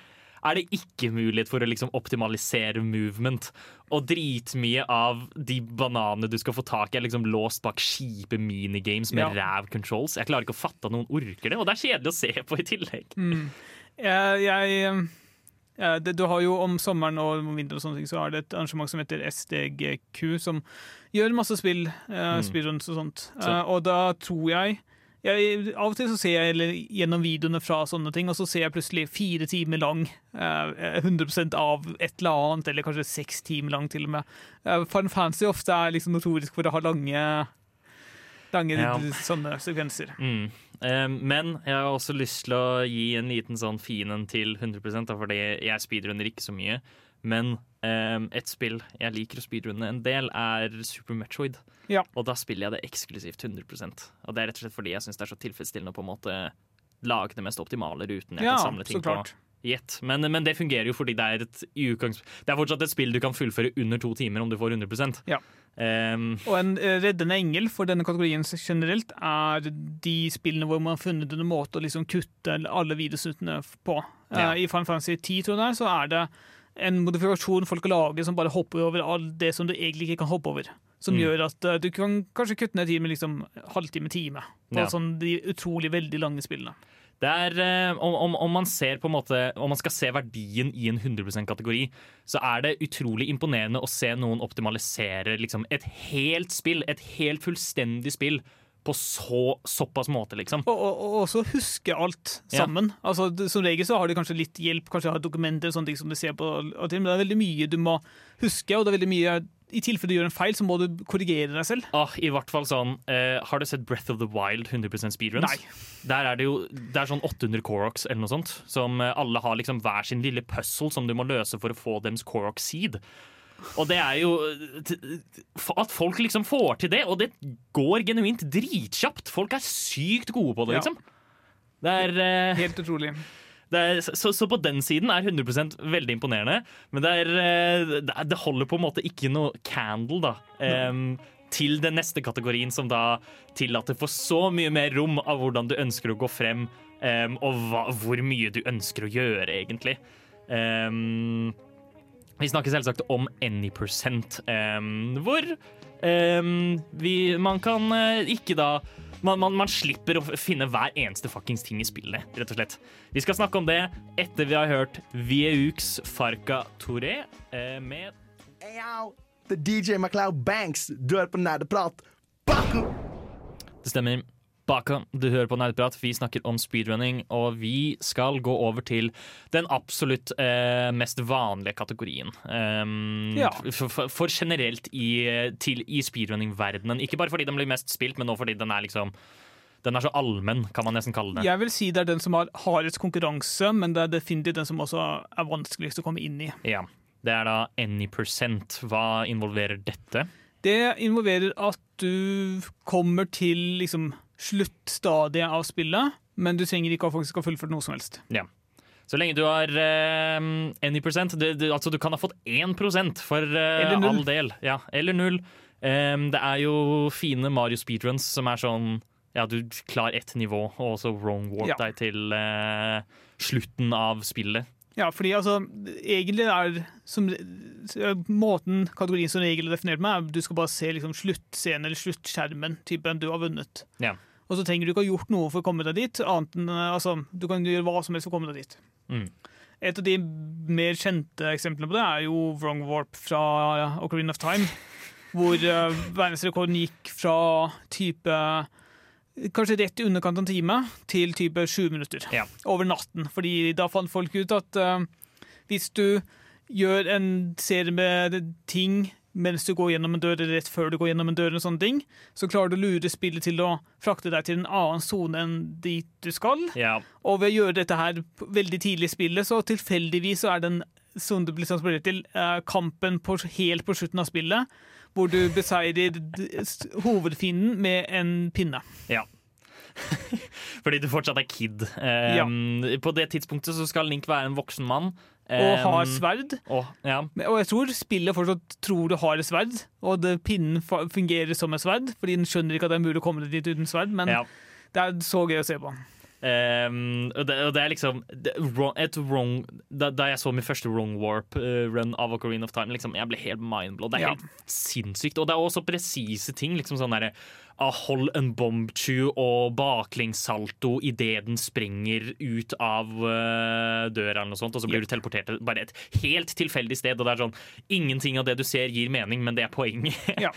er det ikke mulighet for å liksom optimalisere movement. Og dritmye av de bananene du skal få tak i, er liksom låst bak kjipe minigames med Ja. ræv controls. Jeg klarer ikke å fatte at noen orker det, og det er kjedelig å se på i tillegg. Jeg, jeg, jeg, det, du har jo om sommeren og om vinteren og sånne ting, så er det et arrangement som heter SDGQ, som gjør masse spill, eh, speedruns og sånt. Så- Eh, og da tror jeg, jeg Av og til så ser jeg eller, gjennom videoene fra sånne ting, og så ser jeg plutselig fire timer lang, uh, 100% av et eller annet, eller kanskje seks timer lang til og med. Uh, Fun Fancy ofte er liksom notorisk for å ha lange Lange Ja. sånne sekvenser. Mm. Eh, men jeg har også lyst til å gi en liten sånn fin en til 100% da, fordi jeg speedrunner ikke så mye. Men um, et spill jeg liker å speedrunne en del, er Super Metroid. Ja. Og da spiller jeg det eksklusivt 100% Og det er rett og slett fordi jeg syns det er så tilfredsstillende å på en måte lage det mest optimale ruten jeg Ja, kan samle ting på. Yet. Men, men det fungerer jo fordi det er et. Det er fortsatt et spill du kan fullføre under to timer om du får 100 Ja. Um, Og en eh, reddende engel for denne kategorien generelt er de spillene hvor man har funnet en måte å liksom kutte alle videosnuttene på. Ja. Uh, I Final Fantasy 10 tror jeg så er det en modifikasjon folk lager lage som bare hopper over alt det som du egentlig ikke kan hoppe over. Som Mm. gjør at uh, du kan kanskje kutte ned tid med liksom halvtime-time på Ja. sånn de utrolig veldig lange spillene. Det er, eh, om, om, om man ser på en måte Om man skal se verdien i en 100 %-kategori, så er det utrolig imponerende å se noen optimalisere liksom, et helt spill, et helt fullstendig spill, på så, såpass måte, liksom. Og, og, og også huske alt Ja. sammen. Altså, som regel så har de kanskje litt hjelp, kanskje har dokumenter og sånne ting som du ser på, men det er veldig mye du må huske, og det er veldig mye i tilfelle du gjør en feil, så må du korrigere deg selv. Ah, I hvert fall sånn eh, Har du sett Breath of the Wild 100% speedruns? Nei. Der er det jo Det er sånn 800 Koroks eller noe sånt, som eh, alle har liksom hver sin lille puzzle som du må løse for å få dems Korok seed. Og det er jo At folk liksom får til det, og det går genuint dritkjapt. Folk er sykt gode på det, liksom. Det er, uh, Helt utrolig. det er, så, så på den siden er 100% veldig imponerende, men det, er, uh, det er- holder på en måte ikke noe candle da, Um, til den neste kategorien, som da tillater for så mye mer rom av hvordan du ønsker å gå frem, um, og hva, hvor mye du ønsker å gjøre, egentlig. Em, vi snakker selvsagt om Anypercent, um, hvor um, vi, man kan uh, ikke da man, man, man slipper å finne hver eneste fuckings ting i spillet, rett og slett. Vi skal snakke om det etter vi har hørt Vieux Farka Touré uh, med Hey, The DJ MacLeod Banks. dør på Nerdeprat. Baku! Det stemmer. Baka, du hører på Nerdprat. Vi snakker om speedrunning, og vi skal gå over til den absolutt eh, mest vanlige kategorien. Um, Ja. for, for, generelt i, til, i speedrunning-verdenen. Ikke bare fordi den blir mest spilt, men nå fordi den er liksom Den er så allmenn, kan man nesten kalle det. Jeg vil si det er den som har hardest konkurranse, men det er definitivt den som også er vanskeligst å komme inn i. Ja. Det er da Any Percent. Hva involverer dette? Det involverer at du kommer til liksom sluttstadiet av spillet, men du trenger ikke å faktisk ha fullført noe som helst. Ja. Så lenge du har uh, any percent du, du, Altså, du kan ha fått 1 for uh, all del. Ja, eller null. Um, det er jo fine Mario speedruns som er sånn Ja, du klarer ett nivå, og så wrong walk Ja. deg til uh, slutten av spillet. Ja, fordi altså, egentlig er som, Måten kategorien som regel er definert med, er du skal bare se liksom, sluttscenen eller sluttskjermen. Typen du har vunnet. Ja. Og så trenger du ikke ha gjort noe for å komme deg dit. Annet enn, eh, altså, du kan gjøre hva som helst for å komme deg dit. Mm. Et av de mer kjente eksemplene på det er jo Wrong Warp fra Ocarina of Time. (laughs) Hvor uh, verdensrekorden gikk fra type Kanskje rett i underkant av en time til type sju minutter. Ja. Over natten. Fordi da fant folk ut at uh, hvis du gjør en serie med ting mens du går gjennom en dør, eller rett før du går gjennom en dør, ting, så klarer du å lure spillet til å frakte deg til en annen sone enn dit du skal. Ja. Og ved å gjøre dette her veldig tidlig i spillet, så tilfeldigvis så er den sonen du blir transportert til, eh, kampen på, helt på slutten av spillet, hvor du beseirer hovedfienden med en pinne. ja. (laughs) Fordi du fortsatt er kid. Um, På det tidspunktet så skal Link være en voksen mann. Og har sverd. og, ja. Og jeg tror spillet fortsatt tror du har et sverd, og det, pinnen fungerer som et sverd, fordi den skjønner ikke at det er mulig å komme dit uten sverd, men ja. det er så gøy å se på. Um, og, det, og det er liksom det, wrong, et wrong da, da jeg så min første wrong warp-run av Ocarina of Time, liksom, jeg ble helt mindblown. Det er Ja. helt sinnssykt. Og det er også presise ting. Liksom sånn derre Hold en bombchew og baklengssalto idet den springer ut av uh, døra, eller noe sånt, og så blir du teleportert til bare et helt tilfeldig sted. Og det er sånn Ingenting av det du ser, gir mening, men det er poenget. (laughs) Ja.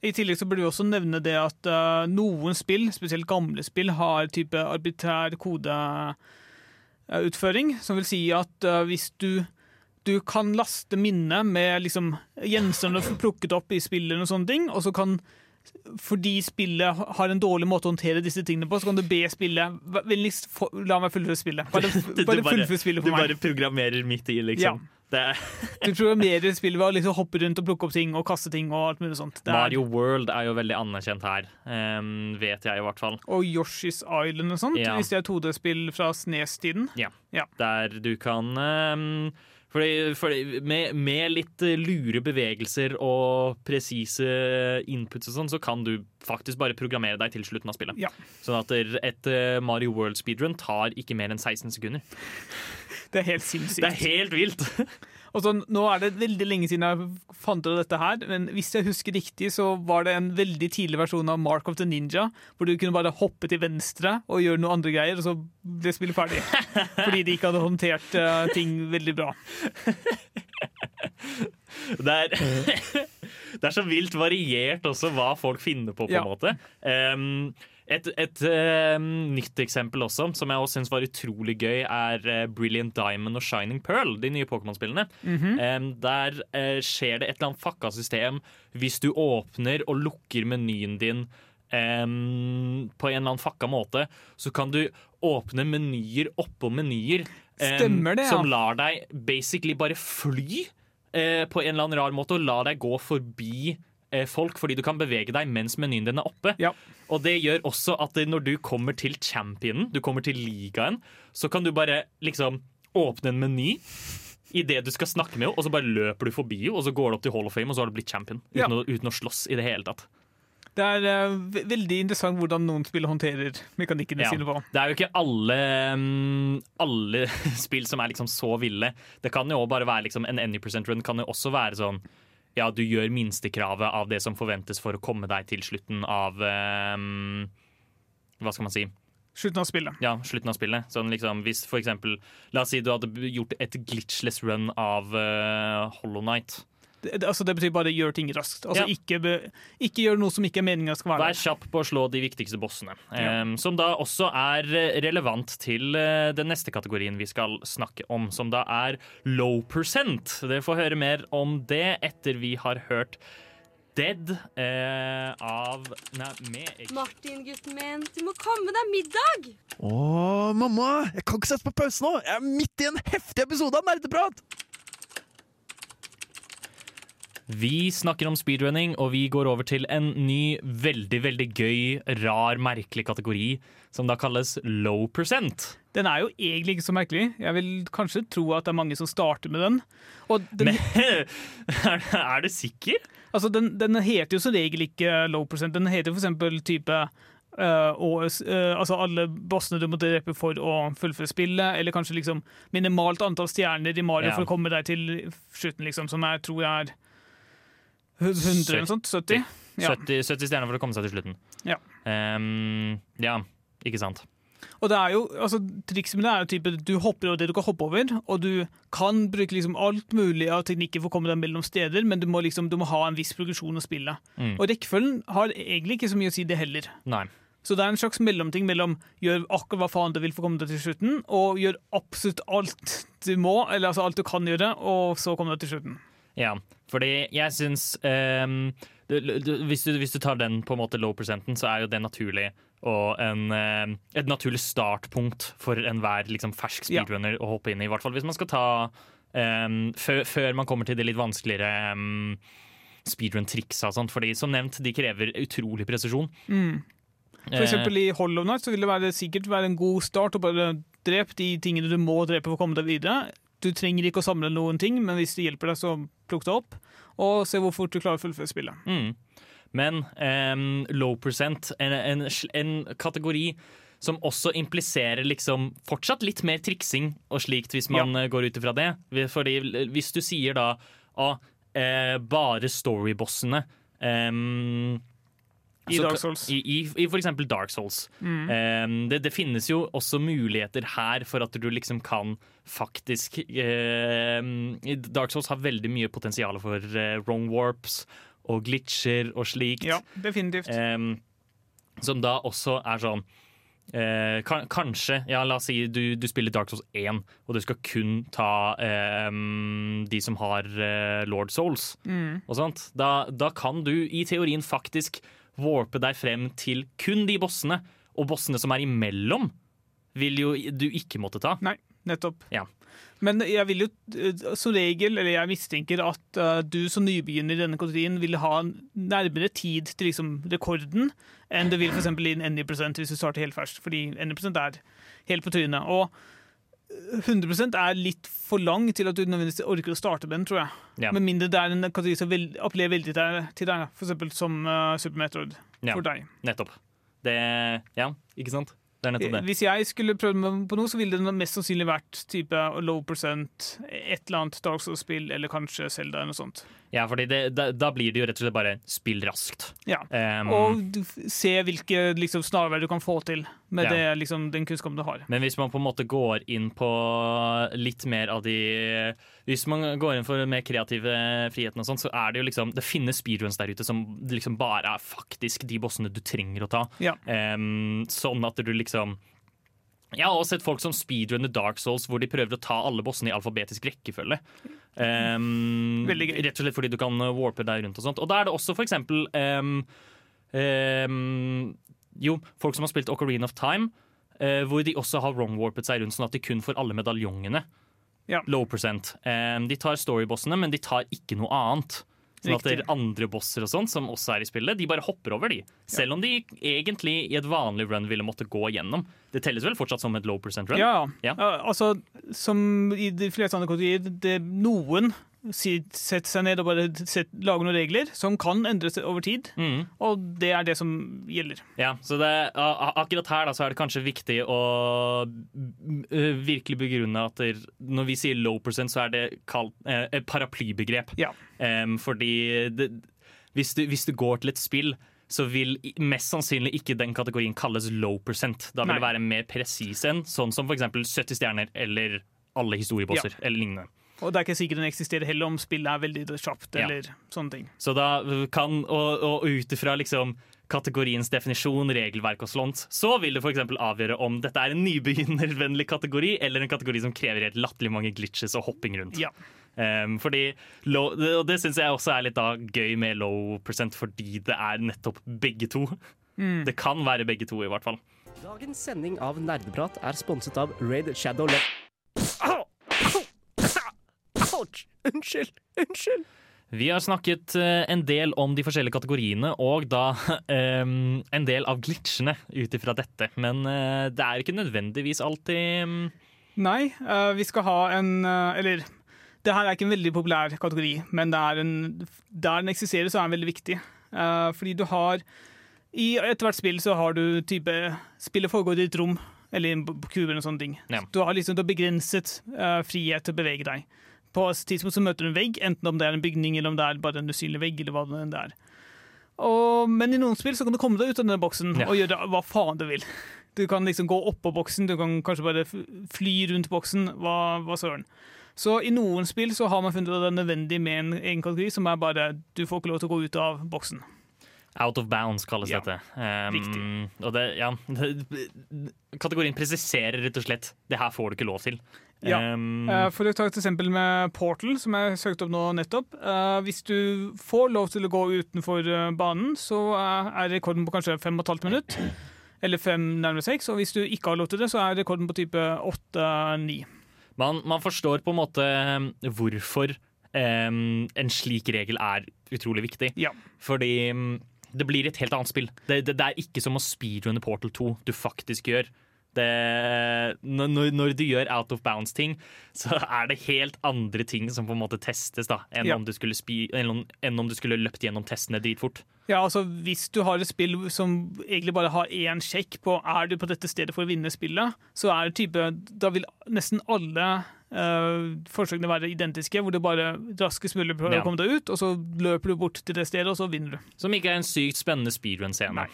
I tillegg så burde vi også nevne det at uh, noen spill, spesielt gamle spill, har type arbitrær kodeutføring, som vil si at uh, hvis du du kan laste minnet med liksom gjenstander plukket opp i spillet, og sånne ting, og så kan fordi spillet har en dårlig måte å håndtere disse tingene på, så kan du be spillet Vennligst la meg fullføre spillet. Bare, (laughs) bare spillet for meg. Du bare programmerer midt i, liksom. Det er, (laughs) Du programmerer spillet ved å liksom hoppe rundt og plukke opp ting og kaste ting og alt mulig sånt. Det er- Mario World er jo veldig anerkjent her, um, vet jeg i hvert fall. Og Yoshi's Island og sånt, Ja. hvis det er 2D-spill fra Snes-tiden. Der du kan um, fordi, fordi med, med litt eh, lure bevegelser og presise inputs og sånn, så kan du faktisk bare programmere deg til slutten av spillet. Ja. Sånn at et eh, Mario World speedrun tar ikke mer enn 16 sekunder. Det er helt sinnssykt. Det er helt vilt! (laughs) Og så, nå er det veldig lenge siden jeg fant ut dette her, men hvis jeg husker riktig, så var det en veldig tidlig versjon av Mark of the Ninja, hvor du kunne bare hoppe til venstre og gjøre noen andre greier, og så ble spillet ferdig. (laughs) Fordi de ikke hadde håndtert uh, ting veldig bra. (laughs) Det er, (laughs) det er så vilt variert også hva folk finner på, på Ja. en måte. Um, et et uh, nytt eksempel også, som jeg også syns var utrolig gøy, er eh, Brilliant Diamond og Shining Pearl, de nye Pokémon-spillene. um, der uh, skjer det et eller annet fucka system hvis du åpner og lukker menyen din um, på en eller annen fucka måte, så kan du åpne menyer oppå menyer. um, Stemmer det, ja. Som lar deg basically bare fly uh, på en eller annen rar måte og lar deg gå forbi folk, fordi du kan bevege deg mens menyen din er oppe. Ja. Og det gjør også at når du kommer til championen, du kommer til ligaen, så kan du bare liksom åpne en meny i det du skal snakke med henne, og så bare løper du forbi henne, og så går du opp til Hall of Fame, og så har du blitt champion. Uten, Ja. å, uten å slåss i det hele tatt. Det er uh, veldig interessant hvordan noen spill håndterer mekanikkene Ja. sine på. Det er jo ikke alle, um, alle (laughs) spill som er liksom så ville. Det kan jo bare være liksom, En any percent run kan jo også være sånn Ja, du gjør minstekravet av det som forventes for å komme deg til slutten av um, Hva skal man si? Slutten av spillet. Ja, slutten av spillet. Sånn liksom, hvis for eksempel La oss si du hadde gjort et glitchless run av uh, Hollow Night. Det, altså, det betyr bare gjør ting raskt. Altså, Ja. ikke, be, ikke gjør noe som ikke er meninga skal være Vær kjapp på å slå de viktigste bossene. Ja. Um, som da også er eh, relevant til uh, den neste kategorien vi skal snakke om, som da er low percent. Dere får høre mer om det etter vi har hørt Dead uh, av Nei, med Martin, gutten min, du må komme deg middag! Å, mamma! Jeg kan ikke sette på pause nå! Jeg er midt i en heftig episode av Nerdeprat! Vi snakker om speedrunning, og vi går over til en ny, veldig veldig gøy, rar, merkelig kategori, som da kalles low percent. Den er jo egentlig ikke så merkelig. Jeg vil kanskje tro at det er mange som starter med den. Og den, Men (laughs) er, er du sikker? altså den, den heter jo som regel ikke low percent. Den heter for eksempel type Uh, og uh, altså alle bossene du må drepe for å fullføre spillet, eller kanskje liksom minimalt antall stjerner i Mario Ja. for å komme deg til slutten, liksom, som jeg tror jeg er 100 eller sånt? 70? Ja. 70, 70 stjerner for å komme seg til slutten. Ja. Um, ja, ikke sant. Og det er jo, altså Trikset med det er jo type du hopper over det du kan hoppe over, og du kan bruke liksom alt mulig av teknikker for å komme deg mellom steder, men du må liksom, du må ha en viss progresjon å spille. Mm. Og rekkefølgen har egentlig ikke så mye å si, det heller. Nei. Så det er en slags mellomting mellom gjør akkurat hva faen du vil for å komme deg til slutten, og gjør absolutt alt du må, eller altså alt du kan gjøre, og så komme deg til slutten. Ja, fordi jeg syns du- hvis, du, hvis du tar den på en måte low percenten, så er jo det naturlig og en, em, et naturlig startpunkt for enhver liksom, fersk Ja. speedrunner å hoppe inn i. I hvert fall hvis man skal ta um, før, før man kommer til det litt vanskeligere um, speedrun-triksa. Fordi som nevnt, de krever utrolig presisjon. For eksempel i Hollow Night så vil det være, sikkert være en god start å bare drepe de tingene du må drepe for å komme deg videre. Du trenger ikke å samle noen ting, men hvis det hjelper deg, så plukk det opp. Og se hvor fort du klarer å fullføre spillet. Mm. Men um, low percent, en, en, en kategori som også impliserer liksom fortsatt litt mer triksing og slikt, hvis man ja. går ut ifra det. Fordi hvis du sier da ah, eh, bare storybossene em, I så Dark Souls. I, i, I eksempel Dark Souls. Mm. Um, det, det finnes jo også muligheter her for at du liksom kan faktisk uh, Dark Souls har veldig mye potensial for uh, wrong warps og glitcher og slikt. Ja, definitivt. Um, som da også er sånn eh, kan, Kanskje, ja, la oss si du, du spiller Dark Souls 1, og du skal kun ta em, de som har eh, Lord Souls Mm. og sånt. Da, da kan du i teorien faktisk warpe deg frem til kun de bossene, og bossene som er imellom, vil jo du ikke måtte ta. Nei, nettopp. Ja. Men jeg vil jo eh, som regel, eller jeg mistenker at uh, du som nybegynner i denne kategorien vil ha nærmere tid til liksom rekorden enn det vil f.eks. i en NI hvis du starter helt først. Fordi NI er helt på trynet. Og 100 er litt for lang til at du nødvendigvis orker å starte med den, tror jeg. Ja. Med mindre det er en kategori som vel- appellerer veldig til deg, f.eks. som uh, Super Metroid Ja. for deg. Nettopp. Det Ja, ikke sant? Hvis jeg skulle prøvd meg på noe, så ville det mest sannsynlig vært type low percent, et eller annet Dark Souls-spill, eller kanskje Zelda eller noe sånt. Ja, fordi det, da, da blir det jo rett og slett bare spill raskt. Ja. um, Og se hvilke liksom, snarveier du kan få til med Ja. det, liksom, den kunnskapen du har. Men hvis man på en måte går inn på litt mer av de Hvis man går inn for mer kreative friheten, og sånt, så er det jo liksom Det finnes speedruns der ute som liksom bare er faktisk de bossene du trenger å ta. Ja. Um, sånn at du liksom jeg har også sett folk som speedrunner Dark Souls, hvor de prøver å ta alle bossene i alfabetisk rekkefølge. Um. Rett og slett fordi du kan uh, warpe deg rundt og sånt. Og da er det også for eksempel um, um, Jo, folk som har spilt Ocarina of Time, uh, hvor de også har wrong-warpet seg rundt, sånn at de kun får alle medaljongene. Ja. Low percent. De tar storybossene, men de tar ikke noe annet. Sånn at det er andre bosser og sånt som også er i spillet, de bare hopper over de. Selv om de egentlig i et vanlig run ville måtte gå igjennom. Det telles vel fortsatt som et low percent run? Ja, Ja. ja. altså, som i de fleste andre kategorier, det, noen setter seg ned og bare set, lage noen regler som kan endres over tid, Mm. og det er det som gjelder. Ja, så det, akkurat her da, så er det kanskje viktig å virkelig begrunne at når vi sier low percent, så er det kalt eh, et paraplybegrep. Ja. Um, fordi det, hvis, du, hvis du går til et spill, så vil mest sannsynlig ikke den kategorien kalles low percent. Da vil det være mer presis enn sånn som f.eks. 70 stjerner eller alle historiebosser eller lignende. Og det er ikke sikkert den eksisterer heller om spillet er veldig kjapt, Ja. eller sånne ting. Så da kan, og, og ut ifra liksom kategoriens definisjon, regelverk og sånt, så vil det f.eks. avgjøre om dette er en nybegynnervennlig kategori eller en kategori som krever helt latterlig mange glitches og hopping rundt. Ja. Um, fordi low, det, Og det syns jeg også er litt da gøy med low percent, fordi det er nettopp begge to. Mm. Det kan være begge to, i hvert fall. Dagens sending av Nerdeprat er sponset av Raid Shadow Le... Ouch! Unnskyld! Unnskyld! Vi har snakket eh, en del om de forskjellige kategoriene, og da (laughs) um, en del av glitchene ut ifra dette. Men uh, det er ikke nødvendigvis alltid um... Nei, uh, vi skal ha en uh, Eller det her er ikke en veldig populær kategori, men det er en, der den eksisterer, så er den veldig viktig. Eh, fordi du har I ethvert spill så har du type Spillet foregår i et rom, eller i en b- kube eller sånne ting. Ja. Du har liksom du har begrenset frihet til å bevege deg. På et tidspunkt så møter du en vegg, enten om det er en bygning eller om det er bare en usynlig vegg. eller hva det enn er. Og, men i noen spill så kan du komme deg ut av denne boksen Ja. og gjøre hva faen du vil. Du kan liksom gå oppå boksen, du kan kanskje bare fly rundt boksen. Hva, hva søren. Så i noen spill så har man funnet at det er nødvendig med en egen kategori som er bare du får ikke lov til å gå ut av boksen. Out of bounds kalles Ja, dette. Um, riktig. Og det, ja, det, (laughs) kategorien presiserer rett og slett det her får du ikke lov til. Ja. Um, Eh, For å ta et eksempel med Portal, som jeg søkte opp nå nettopp. Eh, Hvis du får lov til å gå utenfor eh, banen, så er rekorden på kanskje fem og et halvt minutt. Eller fem nærmere seks. Og hvis du ikke har lov til det, så er rekorden på type åtte-ni. man, man forstår på en måte hvorfor um, en slik regel er utrolig viktig. Ja. Fordi det blir et helt annet spill. Det, det, det er ikke som å speedrunne Portal 2 du faktisk gjør. Det, når, når du gjør out of bounds-ting, så er det helt andre ting som på en måte testes da, enn, Ja. om, du skulle spi, enn, om, enn om du skulle løpt gjennom testene dritfort. Ja, altså Hvis du har et spill som egentlig bare har én sjekk på er du på dette stedet for å vinne spillet, så er det type, da vil nesten alle eh, forsøkene være identiske, hvor du bare raskest mulig prøver Ja. å komme deg ut, og så løper du bort til det stedet, og så vinner du. Som ikke er en sykt spennende speedrun-scene.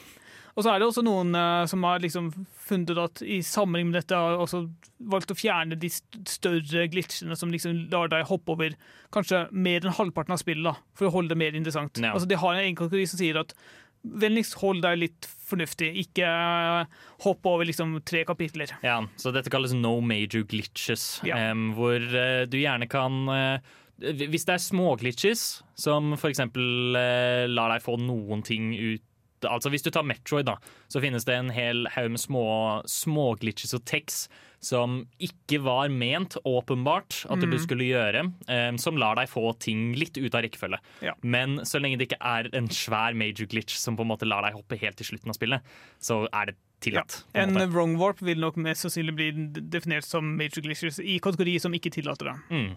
Og så er det også noen uh, som har liksom funnet ut at i sammenheng med dette har også valgt å fjerne de st- større glitchene som liksom lar deg hoppe over kanskje mer enn halvparten av spillet, da, for å holde det mer interessant. Ja. Altså De har en kategori som sier at vennligst hold deg litt fornuftig, ikke eh, hopp over liksom tre kapitler. Ja, så dette kalles no major glitches, Ja. um, hvor uh, du gjerne kan uh, Hvis det er småglitches, som f.eks. Eh, lar deg få noen ting ut Altså Hvis du tar Metroid, da, så finnes det en hel haug med små, små glitches og techs som ikke var ment, åpenbart, at Mm. du skulle gjøre, um, som lar deg få ting litt ut av rekkefølge. Ja. Men så lenge det ikke er en svær major glitch som på en måte lar deg hoppe helt til slutten av spillet, så er det tillatt. Ja. en En wrong warp vil nok mest sannsynlig bli definert som major glitches i kategori som ikke tillater det. Mm.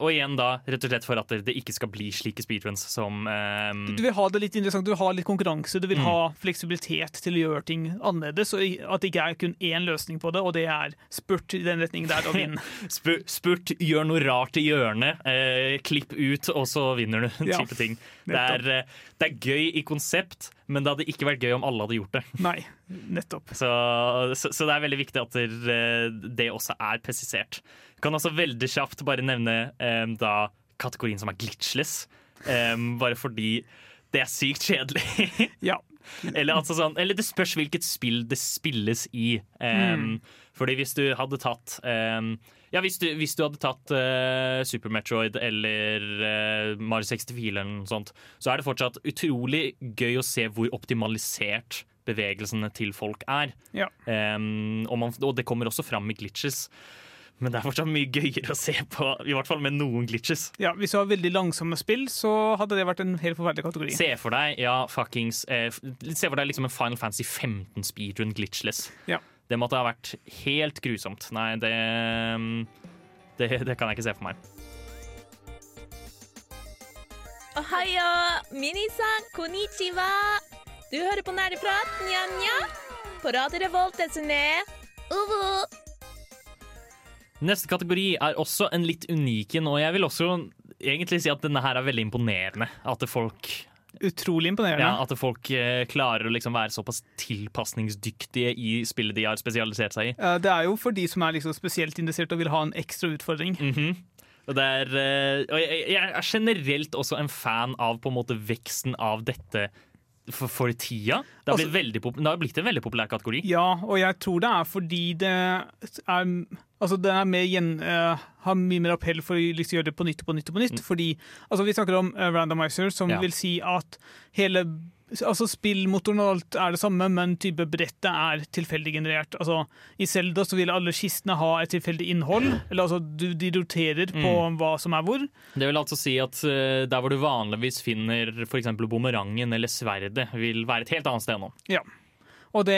Og igjen da, rett og slett for at det ikke skal bli slike speedruns som ehm, Du vil ha det litt interessant, du vil ha litt konkurranse, du vil Mm. ha fleksibilitet til å gjøre ting annerledes, og at det ikke er kun én løsning på det, og det er spurt i den retningen der og vinn. (laughs) spu- Spurt, gjør noe rart i hjørnet, eh, klipp ut, og så vinner du. (laughs) Ja, type ting. Det er, eh, det er gøy i konsept, men det hadde ikke vært gøy om alle hadde gjort det. (laughs) Nei, nettopp. Så, så, så det er veldig viktig at det, det også er presisert. Jeg kan også veldig kjapt bare nevne um, da kategorien som er glitchless, um, bare fordi det er sykt kjedelig. (laughs) Ja. Eller, altså sånn, eller det spørs hvilket spill det spilles i. Um, Fordi hvis du hadde tatt um, Ja, hvis du, hvis du hadde tatt uh, Super Metroid eller uh, Mario 64 eller noe sånt, så er det fortsatt utrolig gøy å se hvor optimalisert bevegelsene til folk er. Ja. Um, og, man, og det kommer også fram i glitches. Men det er fortsatt mye gøyere å se på, i hvert fall med noen glitches. ja, Hvis du har veldig langsomme spill, så hadde det vært en helt forferdelig kategori. Se for deg ja, fuckings eh, Se for deg liksom en Final Fantasy 15 speedrun glitchless. Ja. Det måtte ha vært helt grusomt. Nei, det, mm, det Det kan jeg ikke se for meg. Ohayo, minisan, konnichiwa. Du hører på Nerdeprat, nja-nja. På Radio Revolt, desu ne. Uvu. Neste kategori er også en litt unik en, og jeg vil også egentlig si at denne her er veldig imponerende. At folk, Utrolig imponerende. ja, at folk eh, klarer å liksom være såpass tilpasningsdyktige i spillet de har spesialisert seg i. Det er jo for de som er liksom spesielt interessert og vil ha en ekstra utfordring. Og, det er, eh, jeg er generelt også en fan av på en måte veksten av dette for, for tida. Det har, Altså- blitt veldig, det har blitt en veldig populær kategori. Ja, og jeg tror det er fordi det er Altså, det eh, har mye mer appell for å liksom gjøre det på nytt og på nytt og på nytt. Fordi altså, Vi snakker om uh, randomizer, som Mm. Ja. vil si at hele Altså Spillmotoren og alt er det samme, men type brettet er tilfeldig generert. Altså I Zelda vil alle kistene ha et tilfeldig innhold. Eller altså du, De roterer på Mm. hva som er hvor. Det vil altså si at uh, der hvor du vanligvis finner f.eks. bumerangen eller sverdet, vil være et helt annet sted nå. Ja. Og det,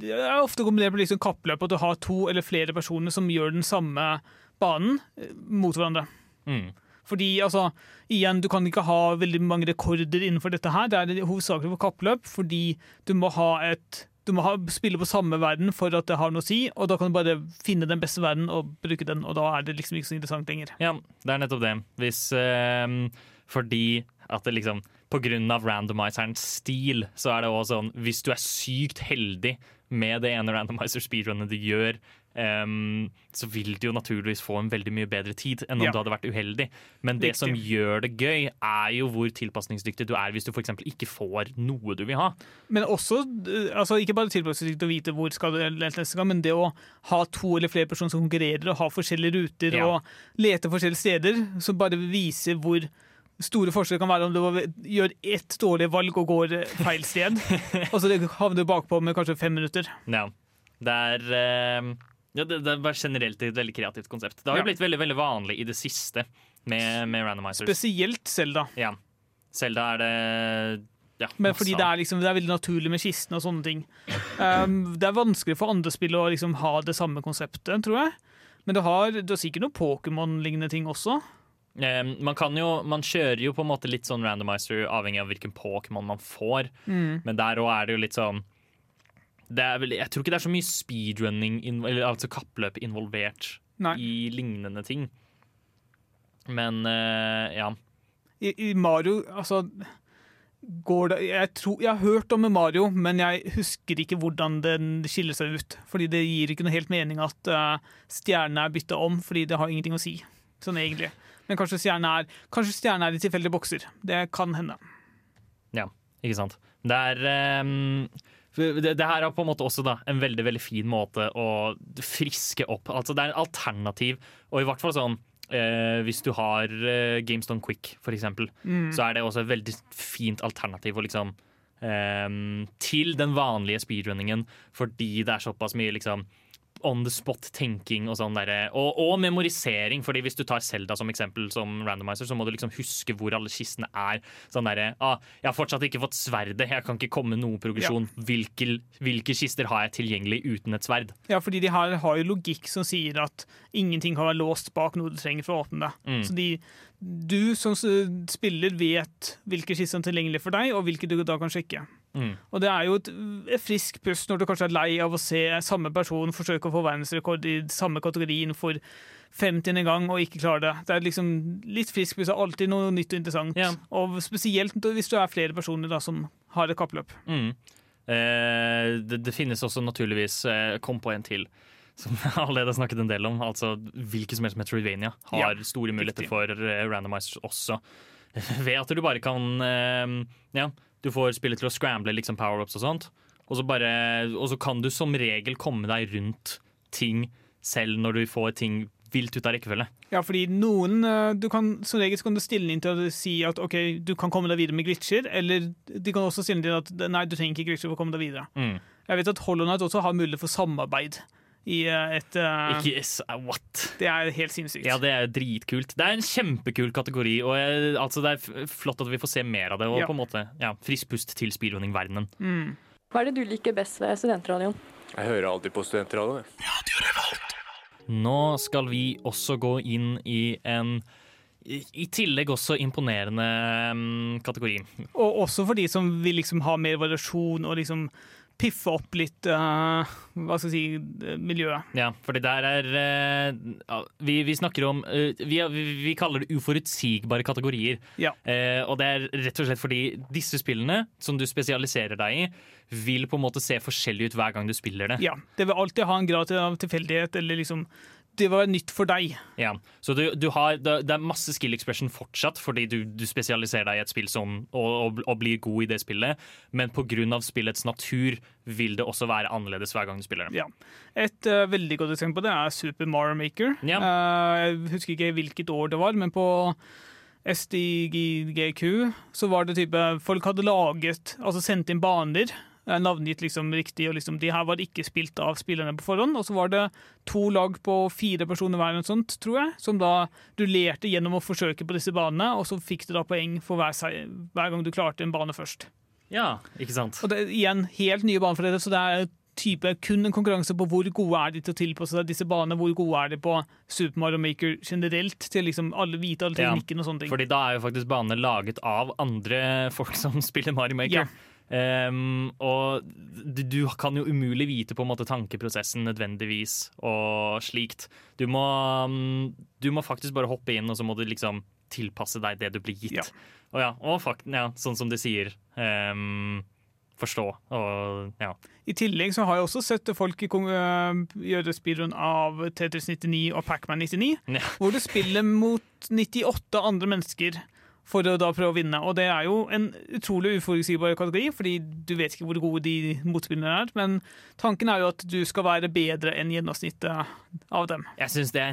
det er ofte kombinert med liksom kappløp, at du har to eller flere personer som gjør den samme banen eh, mot hverandre. Mm. Fordi, altså, igjen, du kan ikke ha veldig mange rekorder innenfor dette her. Det er hovedsakelig for kappløp, fordi du må ha et du må ha, spille på samme verden for at det har noe å si, og da kan du bare finne den beste verden og bruke den, og da er det liksom ikke så interessant lenger. Ja, det er nettopp det. Hvis øh, Fordi at det liksom På grunn av randomizerens stil, så er det også sånn Hvis du er sykt heldig med det ene randomizer speedrunnet du gjør, em, så vil du jo naturligvis få en veldig mye bedre tid enn om Ja. du hadde vært uheldig. Men det Riktig. som gjør det gøy, er jo hvor tilpasningsdyktig du er hvis du f.eks. ikke får noe du vil ha. Men også, eh, altså ikke bare tilpasningsdyktig å vite hvor skal du lete neste gang, men det å ha to eller flere personer som konkurrerer og ha forskjellige ruter Ja. og lete forskjellige steder, som bare viser hvor store forskjeller kan være om du gjør ett dårlig valg og går eh, feil sted. (laughs) og så havner du bakpå med kanskje fem minutter. Ja. Det er em, ja, det, det var generelt et veldig kreativt konsept. Det har jo blitt veldig veldig vanlig i det siste med, med randomizers. Spesielt Selda. Ja. Selda er det ja, Men fordi det er, liksom, det er veldig naturlig med kistene og sånne ting. Um, det er vanskelig for andre spill å liksom ha det samme konseptet, tror jeg. Men du har, du har sikkert noen Pokémon-lignende ting også. Man kan jo, man kjører jo på en måte litt sånn randomizer avhengig av hvilken Pokémon man får. Mm. Men der òg er det jo litt sånn det vel, Jeg tror ikke det er så mye speedrunning, eller altså kappløp, involvert Nei. i lignende ting. Men uh, ja. I, I Mario, altså går det, jeg, tror, jeg har hørt om Mario, men jeg husker ikke hvordan den skiller seg ut. Fordi det gir ikke noe helt mening at uh, stjernene er bytta om, fordi det har ingenting å si. Sånn egentlig. Men kanskje stjernene er, kanskje stjernene er i tilfeldige bokser. Det kan hende. Ja, ikke sant. Det er for det, det her er på en måte også da, en veldig veldig fin måte å friske opp Altså Det er en alternativ, og i hvert fall sånn eh, hvis du har eh, GameStone Quick, eksempel, Mm. så er det også et veldig fint alternativ å liksom eh, til den vanlige speedrunningen, fordi det er såpass mye liksom on the spot-tenking og sånn derre. Og, og memorisering, fordi hvis du tar Selda som eksempel som randomizer, så må du liksom huske hvor alle kistene er. Sånn derre ah, 'Jeg har fortsatt ikke fått sverdet, jeg kan ikke komme noen progresjon'. Hvilke, hvilke kister har jeg tilgjengelig uten et sverd? Ja, fordi de her har jo logikk som sier at ingenting kan være låst bak noe du trenger for å åpne det. Mm. Så de, du som spiller vet hvilke kister som er tilgjengelige for deg, og hvilke du da kan sjekke. Mm. Og det er jo et, et frisk pust når du kanskje er lei av å se samme person forsøke å få verdensrekord i samme kategorien for 50. gang og ikke klare det. Det er liksom litt frisk pust, alltid noe nytt og interessant. Ja. Og spesielt hvis du er flere personer da, som har et kappløp. Mm. Eh, det, det finnes også naturligvis eh, Kom på en til. Som jeg allerede har snakket en del om. Altså Hvilke som helst Metroidvania har Ja, store muligheter riktig. for eh, randomizers også. (laughs) Ved at du bare kan eh, Ja, du får spillet til å scramble liksom power-ups og sånt. Og så, bare, og så kan du som regel komme deg rundt ting selv når du får ting vilt ut av rekkefølge. Ja, fordi noen eh, du kan, Som regel så kan du stille inn til å si at ok, du kan komme deg videre med glitcher, eller de kan også stille inn til at nei, du trenger ikke glitcher for å komme deg videre. Mm. Jeg vet at Hollow Knight også har mulighet for samarbeid i eh, et uh, Ikke s- What? Det er helt sinnssykt. Ja, det er dritkult. Det er en kjempekul kategori, og jeg, altså, det er flott at vi får se mer av det. Og Ja. på en måte, ja, frisk pust til speedrunning-verdenen. Mm. Hva er det du liker best ved studentradioen? Jeg hører alltid på studentradioen. Nå skal vi også gå inn i en i i tillegg også imponerende um, kategori. Og også for de som vil liksom ha mer variasjon og liksom piffe opp litt uh, hva skal jeg si, miljøet. Ja, fordi der er uh, vi, vi snakker om uh, vi, vi, kaller det uforutsigbare kategorier. Ja. Og det er rett og slett fordi disse spillene som du spesialiserer deg i, vil på en måte se forskjellig ut hver gang du spiller det. Ja, Det vil alltid ha en grad av tilfeldighet, eller liksom Det var nytt for deg. Ja, så du, du har, det, det er masse skill expression fortsatt, fordi du, du spesialiserer deg i et spill som, og, og, og blir god i det spillet, men pga. spillets natur vil det også være annerledes hver gang du spiller det. Ja. Et uh, veldig godt eksempel på det er Super Mario Maker. Ja. Uh, jeg husker ikke hvilket år det var, men på SDGQ så var det type Folk hadde laget, altså sendt inn baner. Eh, Navngitt liksom riktig, og liksom de her var ikke spilt av spillerne på forhånd. Og så var det to lag på fire personer hver, noe sånt, tror jeg, som da rullerte gjennom å forsøke på disse banene, og så fikk du da poeng for hver, hver gang du klarte en bane først. Ja, ikke sant? Og det er igjen helt nye baner for dere, så det er type kun en konkurranse på hvor gode er de til å tilpasse seg disse banene, hvor gode er de på Super Mario Maker generelt, til liksom alle vite alle Ja, teknikken og sånne ting. Fordi da er jo faktisk banene laget av andre folk som spiller Mario Maker. Ehm, og du, du kan jo umulig vite på en måte tankeprosessen nødvendigvis og slikt. Du må, mm, du må faktisk bare hoppe inn, og så må du liksom tilpasse deg det du blir gitt. Ja. Og ja, og fakt, ja, sånn som de sier. Um, forstå og ja. I tillegg så har jeg også sett folk øh, gjøre speedrun av Tetris 99 og Pacman 99, Ja. hvor du spiller mot 98 andre mennesker for å da prøve å vinne. Og det er jo en utrolig uforutsigbar kategori, fordi du vet ikke hvor gode de motspillerne er. Men tanken er jo at du skal være bedre enn gjennomsnittet av dem. Jeg syns det,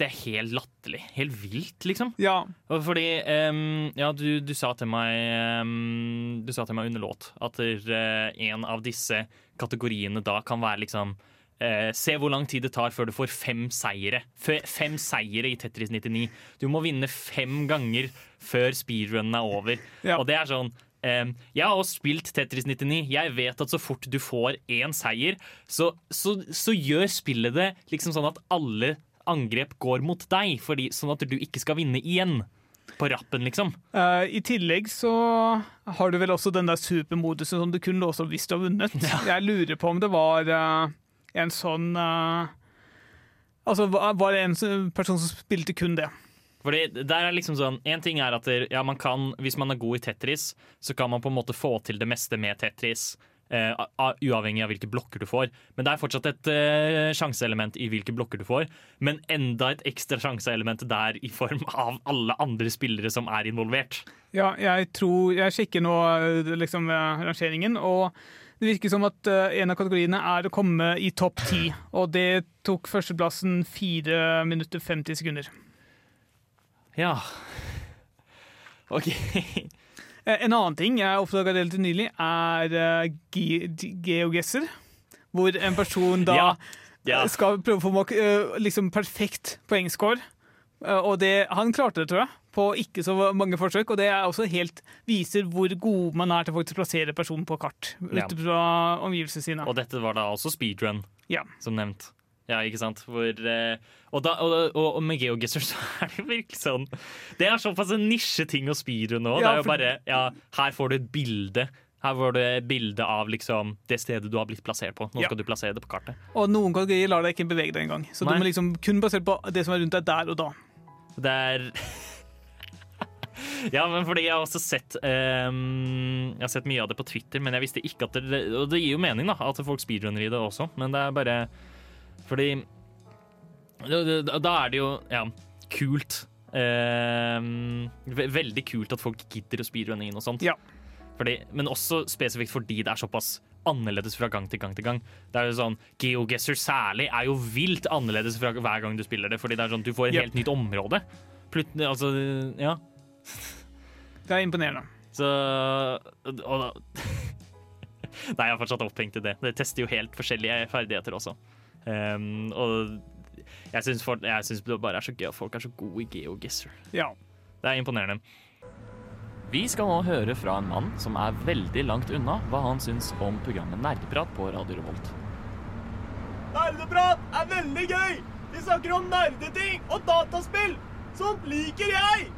det er helt latterlig. Helt vilt, liksom. Ja, Fordi um, Ja, du, du sa til meg um, Du sa til meg under låt at uh, en av disse kategoriene da kan være liksom eh, Se hvor lang tid det tar før du får fem seire. F fem seire i Tetris 99. Du må vinne fem ganger før speedrunnen er over. Ja. Og det er sånn eh, Jeg har også spilt Tetris 99. Jeg vet at så fort du får én seier, så, så, så gjør spillet det liksom sånn at alle angrep går mot deg, fordi, sånn at du ikke skal vinne igjen. På rappen, liksom. Uh, I tillegg så har du vel også den der supermodusen som du kun låser opp hvis du har vunnet. Jeg lurer på om det var eh, en sånn uh, Altså, var det en person som spilte kun det? Fordi der er liksom sånn En ting er at der, ja, man kan, hvis man er god i Tetris, så kan man på en måte få til det meste med Tetris. Uh, uavhengig av hvilke blokker du får. Men det er fortsatt et uh, sjanseelement i hvilke blokker du får. Men enda et ekstra sjanseelement der i form av alle andre spillere som er involvert. Ja, jeg tror Jeg sjekker nå liksom rangeringen, og det virker som at eh, en av kategoriene er å komme i topp ti. Og det tok førsteplassen 4 minutter 50 sekunder. Ja. OK. (laughs) Eh, En annen ting jeg oppdaga relativt nylig, er eh, ge geogesser. Hvor en person da Ja. Ja. skal prøve å få liksom perfekt poengscore. Og det, han klarte det, tror jeg, på ikke så mange forsøk. Og det er også helt viser hvor god man er til å plassere personen på kart. Ja. Ut fra omgivelsene sine. Og dette var da også speedrun, Ja. som nevnt. Ja, ikke sant? Hvor, eh, og, da, og, og, og med GeoGuessr (laughs) så er det virkelig sånn Det er såpass en nisjeting å speedrunne òg. Ja, det er jo bare Ja, her får du et bilde. Her får du et bilde av liksom det stedet du har blitt plassert på. Nå Ja. skal du plassere det på kartet. Og noen kategorier lar deg ikke bevege deg engang. Så Nei. du må liksom kun basert på det som er rundt deg der og da. Det er (laughs) Ja, men fordi jeg har også sett um, Jeg har sett mye av det på Twitter, men jeg visste ikke at det Og det gir jo mening, da, at folk speedrunner i det også, men det er bare Fordi Da er det jo, ja, kult. Um, ve- veldig kult at folk gidder å speedrunne inn og sånt. Ja. Fordi, men også spesifikt fordi det er såpass annerledes fra gang til gang til gang. Det er jo sånn, GeoGuessr særlig er jo vilt annerledes fra hver gang du spiller det, fordi det er sånn, du får et Yep. helt nytt område. Plut, altså, ja. Det er imponerende. Så og da, (laughs) Nei, jeg er fortsatt opphengt i det. Det tester jo helt forskjellige ferdigheter også. Um, og jeg syns, for, jeg syns det bare er så gøy at folk er så gode i GeoGuessr. Ja. Det er imponerende. Vi skal nå høre fra en mann som er veldig langt unna hva han syns om programmet Nerdeprat på Radio Revolt. Nerdeprat er veldig gøy! Vi snakker om nerdeting og dataspill! Sånt liker jeg!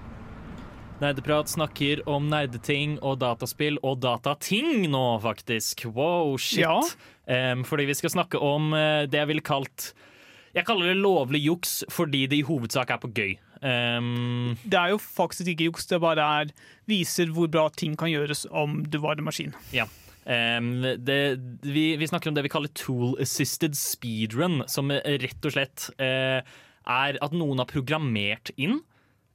Nerdeprat snakker om nerdeting og dataspill og datating nå, faktisk. Wow, shit. Ja. Um, fordi vi skal snakke om eh, det jeg ville kalt Jeg kaller det lovlig juks fordi det i hovedsak er på gøy. Um, Det er jo faktisk ikke juks, det bare er viser hvor bra ting kan gjøres om du var en maskin. ja. Um, det, vi, vi snakker om det vi kaller tool assisted speedrun, som rett og slett uh, er at noen har programmert inn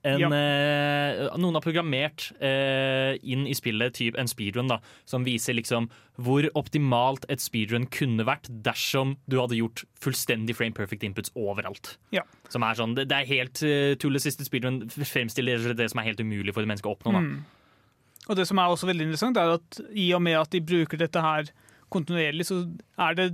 en, Ja. eh, noen har programmert eh, inn i spillet typ en speedrun da, som viser liksom hvor optimalt et speedrun kunne vært dersom du hadde gjort fullstendig frame perfect inputs overalt. Ja. Som er sånn, Det, det er helt uh, Tool assisted speedrun fremstiller det som er helt umulig for et menneske å oppnå. da. Mm. Og det som er også veldig interessant, er at i og med at de bruker dette her kontinuerlig, så er det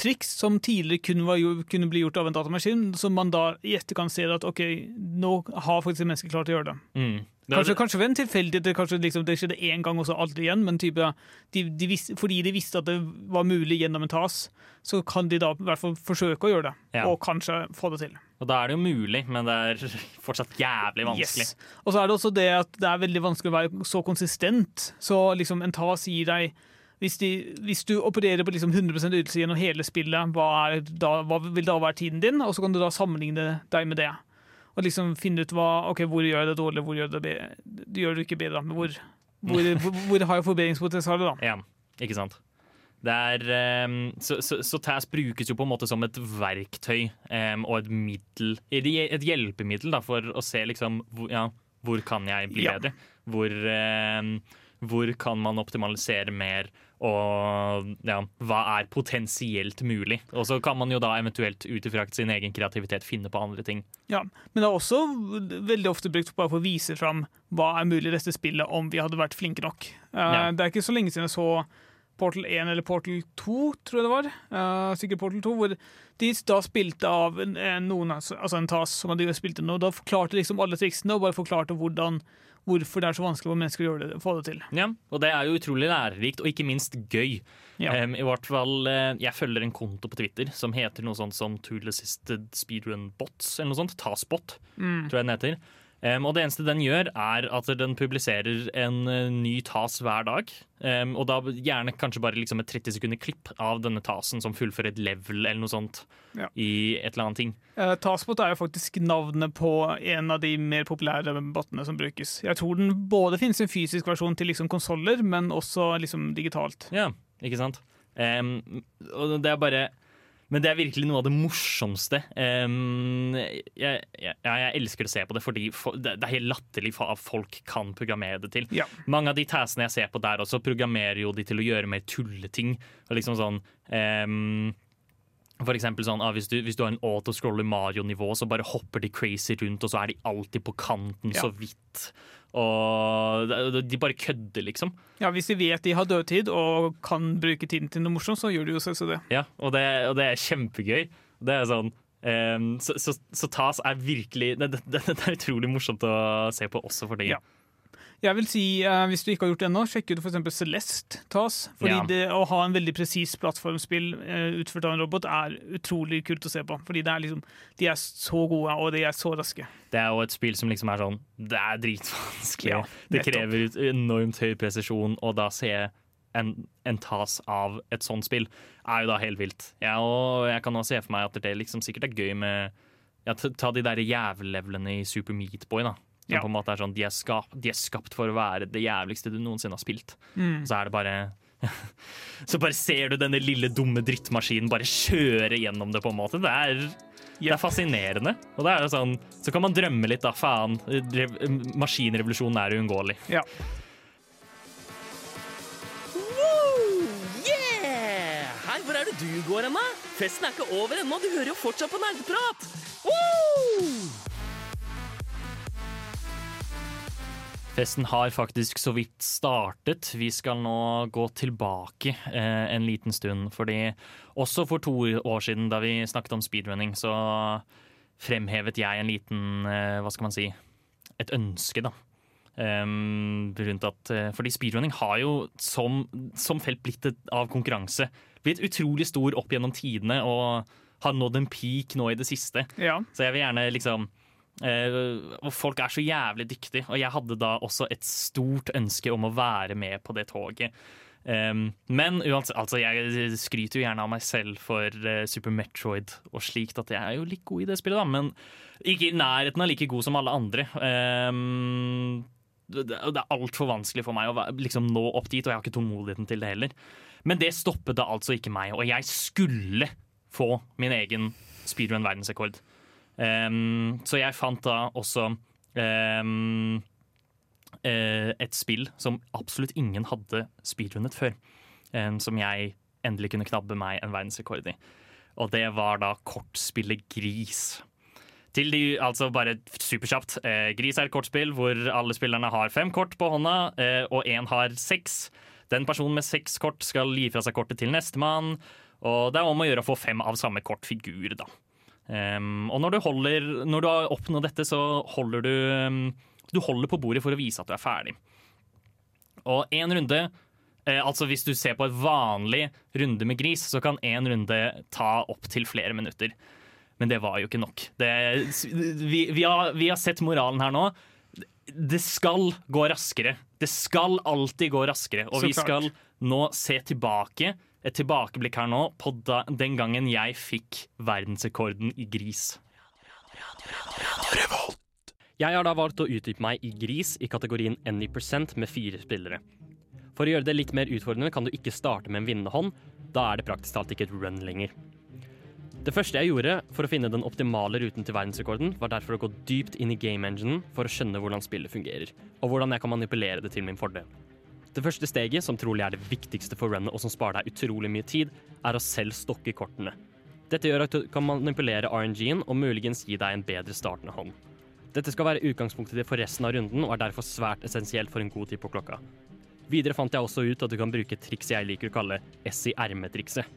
triks som tidligere kun var, kunne bli gjort av en datamaskin, som man da i etterkant ser at OK, nå har faktisk mennesket menneske klart å gjøre det. Mm. Det- Kanskje, kanskje ved en tilfeldighet, kanskje liksom, det skjedde én gang og så aldri igjen, men type, de, de visste, fordi de visste at det var mulig gjennom en TAS, så kan de da i hvert fall forsøke å gjøre det, Ja. og kanskje få det til. Og da er det jo mulig, men det er fortsatt jævlig vanskelig. Yes. Og så er det også det at det er veldig vanskelig å være så konsistent. Så liksom en TAS gir deg hvis, de, hvis du opererer på liksom 100 ytelse gjennom hele spillet, hva, da, hva vil da være tiden din? Og så kan du da sammenligne deg med det. Og liksom finne ut hva, ok, hvor gjør jeg det dårlig, hvor gjør jeg det bedre. Gjør det ikke bedre, men hvor, hvor, (laughs) hvor, hvor har jeg forbedringspotensial? da? Ja, ikke sant. Det er, um, så, så, så TAS brukes jo på en måte som et verktøy um, og et middel, et hjelpemiddel da, for å se liksom hvor, ja, hvor kan jeg bli Ja. bedre? Hvor, ehm, hvor kan man optimalisere mer? Og ja, hva er potensielt mulig? Og så kan man jo da eventuelt ut ifra sin egen kreativitet finne på andre ting. Ja, men det er også veldig ofte brukt bare for å vise fram hva er mulig i dette spillet om vi hadde vært flinke nok. Eh, Ja. Det er ikke så lenge siden jeg så Portal 1 eller Portal 2, tror jeg det var. Uh, sikkert Portal 2, hvor de da spilte av en, en, noen, altså altså en TAS som hadde spilt inn, og da forklarte liksom alle triksene og bare forklarte hvordan hvorfor det er så vanskelig for mennesker å det, få det til. Ja, og det er jo utrolig lærerikt, og ikke minst gøy. Ja. Um, I hvert fall, eh, Jeg følger en konto på Twitter som heter noe sånt som Tool Assisted Speedrun Bots, eller noe sånt. Taspot, Mm. tror jeg den heter. Em, og det eneste den gjør, er at den publiserer en eh, ny tas hver dag. Um, og da gjerne kanskje bare liksom et 30 sekunder klipp av denne tasen som fullfører et level eller noe sånt Ja. i et eller annet ting. Uh, Taspot er jo faktisk navnet på en av de mer populære bottene som brukes. Jeg tror den både finnes en fysisk versjon til liksom konsoller, men også liksom digitalt. Ja, ikke sant? Um, og det er bare Men det er virkelig noe av det morsomste. Um, jeg, jeg, jeg elsker å se på det, fordi for, det det er helt latterlig hva folk kan programmere det til. Ja. Mange av de tassene jeg ser på der også, programmerer jo de til å gjøre mer tulleting. Og liksom sånn em, for eksempel sånn, ah, hvis, du, hvis du har en autoscroller Mario-nivå, så bare hopper de crazy rundt, og så er de alltid på kanten Ja. så vidt. Og de- bare kødder, liksom. Ja, Hvis de vet de har dødtid og kan bruke tiden til noe morsomt, så gjør de jo selvsagt det. Ja, og det, og det er kjempegøy. Det er sånn um, så, så, så TAS er virkelig det, det, det er utrolig morsomt å se på også for de. Ja. Jeg vil si, eh, Hvis du ikke har gjort det ennå, sjekk ut f.eks. Celeste TAS. Fordi Ja. det å ha en veldig presis plattformspill eh, utført av en robot er utrolig kult å se på. Fordi det er liksom, de er så gode, og de er så raske. Det er jo et spill som liksom er sånn Det er dritvanskelig. Ja, det nettopp. krever ut enormt høy presisjon, og da se en, en TAS av et sånt spill er jo da helt vilt. Ja, og jeg kan også se for meg at det liksom sikkert er gøy med ja, ta, ta de der jævellevelene i Super Meat Boy, da. Som Ja. på en måte er sånn, de er, skapt, de er skapt for å være det jævligste du noensinne har spilt. Mm. Så er det bare (laughs) Så bare ser du denne lille dumme drittmaskinen bare kjøre gjennom det, på en måte. Det er, det er fascinerende. Og det er jo sånn Så kan man drømme litt, da. Faen. Maskinrevolusjonen er uunngåelig. Ja. Woo! Yeah! Hei, hvor er det du går hen, da? Festen er ikke over ennå, du hører jo fortsatt på nerdeprat! Woo! Festen har faktisk så vidt startet. Vi skal nå gå tilbake eh, en liten stund. Fordi også for to år siden, da vi snakket om speedrunning, så fremhevet jeg en liten eh, Hva skal man si et ønske, da. Um, rundt at, eh, fordi speedrunning har jo som, som felt blitt et, av konkurranse blitt utrolig stor opp gjennom tidene og har nådd en peak nå i det siste. Ja. Så jeg vil gjerne liksom Og folk er så jævlig dyktige, og jeg hadde da også et stort ønske om å være med på det toget. Um, men uansett, altså jeg skryter jo gjerne av meg selv for uh, Super Metroid og slikt, at jeg er jo litt god i det spillet, da, men ikke i nærheten av like god som alle andre. Um, det, det er altfor vanskelig for meg å liksom nå opp dit, og jeg har ikke tålmodigheten til det heller. Men det stoppet da altså ikke meg, og jeg skulle få min egen speedrun-verdensrekord. Um, så jeg fant da også um, et spill som absolutt ingen hadde speedrunnet før. um, som jeg endelig kunne knabbe meg en verdensrekord i. Og det var da kortspillet Gris. Til de, altså bare superkjapt. Eh, Gris er et kortspill hvor alle spillerne har fem kort på hånda, eh, og én har seks. Den personen med seks kort skal gi fra seg kortet til nestemann. Og det er om å gjøre å få fem av samme kortfigur, da. Um, og når du, holder, når du har oppnådd dette, så holder du um, Du holder på bordet for å vise at du er ferdig. Og én runde eh, Altså hvis du ser på et vanlig runde med gris, så kan én runde ta opptil flere minutter. Men det var jo ikke nok. Det, vi, vi, har, vi har sett moralen her nå. Det skal gå raskere. Det skal alltid gå raskere. Og vi skal nå se tilbake, et tilbakeblikk her nå, på da, den gangen jeg fikk verdensrekorden i gris. Jeg har da valgt å utdype meg i gris i kategorien Any percent med fire spillere. For å gjøre det litt mer utfordrende kan du ikke starte med en vinnende hånd. Da er det praktisk talt ikke et run lenger. Det første jeg gjorde for å finne den optimale ruten til verdensrekorden, var derfor å gå dypt inn i game enginen for å skjønne hvordan spillet fungerer, og hvordan jeg kan manipulere det til min fordel. Det første steget, som trolig er det viktigste for runnet og som sparer deg utrolig mye tid, er å selv stokke kortene. Dette gjør at du kan manipulere RNG-en og muligens gi deg en bedre startende hånd. Dette skal være utgangspunktet for resten av runden og er derfor svært essensielt for en god tid på klokka. Videre fant jeg også ut at du kan bruke et triks jeg liker å kalle S i ermet-trikset.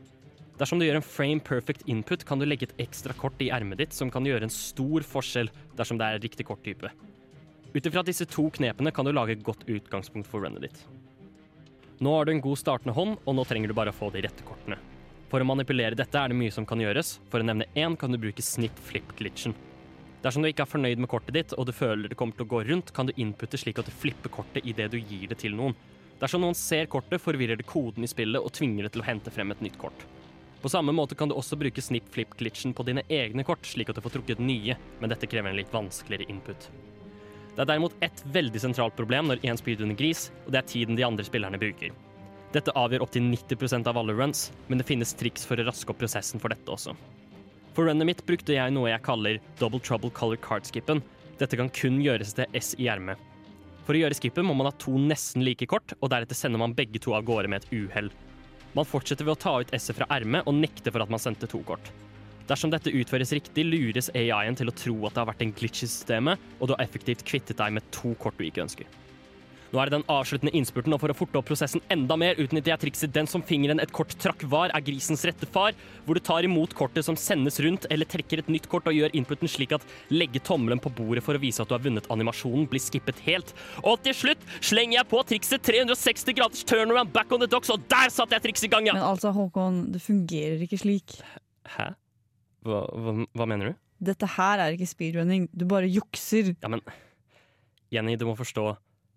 Dersom du gjør en frame perfect input, kan du legge et ekstra kort i ermet ditt som kan gjøre en stor forskjell dersom det er riktig korttype. Ut ifra disse to knepene kan du lage et godt utgangspunkt for runnet ditt. Nå har du en god startende hånd, og nå trenger du bare å få de rette kortene. For å manipulere dette er det mye som kan gjøres. For å nevne én kan du bruke snip-flip-glitchen. Dersom du ikke er fornøyd med kortet ditt, og du føler det kommer til å gå rundt, kan du inputte slik at du flipper kortet idet du gir det til noen. Dersom noen ser kortet, forvirrer det koden i spillet og tvinger det til å hente frem et nytt kort. På samme måte kan du også bruke snip-flip-glitchen på dine egne kort, slik at du får trukket nye, men dette krever en litt vanskeligere input. Det er derimot ett veldig sentralt problem når én speedrunner gris, og det er tiden de andre spillerne bruker. Dette avgjør opptil 90% av alle runs, men det finnes triks for å raske opp prosessen for dette også. For runnet mitt brukte jeg noe jeg kaller double trouble color card-skippen. Dette kan kun gjøres til S i ermet. For å gjøre skippen må man ha to nesten like kort, og deretter sender man begge to av gårde med et uhell. Man fortsetter ved å ta ut S-et fra ermet og nekte for at man sendte to kort. Dersom dette utføres riktig, lures AI-en til å tro at det har vært en glitch i systemet, og du har effektivt kvittet deg med to kort du ikke ønsker. Nå er det den avsluttende innspurten, og for å forte opp prosessen enda mer utnytter jeg trikset 'den som fingeren et kort trakk var, er grisens rette far', hvor du tar imot kortet som sendes rundt, eller trekker et nytt kort og gjør inputen slik at legge tommelen på bordet for å vise at du har vunnet animasjonen, blir skippet helt. Og til slutt slenger jeg på trikset 360 graders turnaround back on the docks, og der satte jeg trikset i gang, ja! Men altså, Håkon, det fungerer ikke slik. Hæ? Hva, hva, hva mener du? Dette her er ikke speedrunning, du bare jukser. Ja, men Jenny, du må forstå.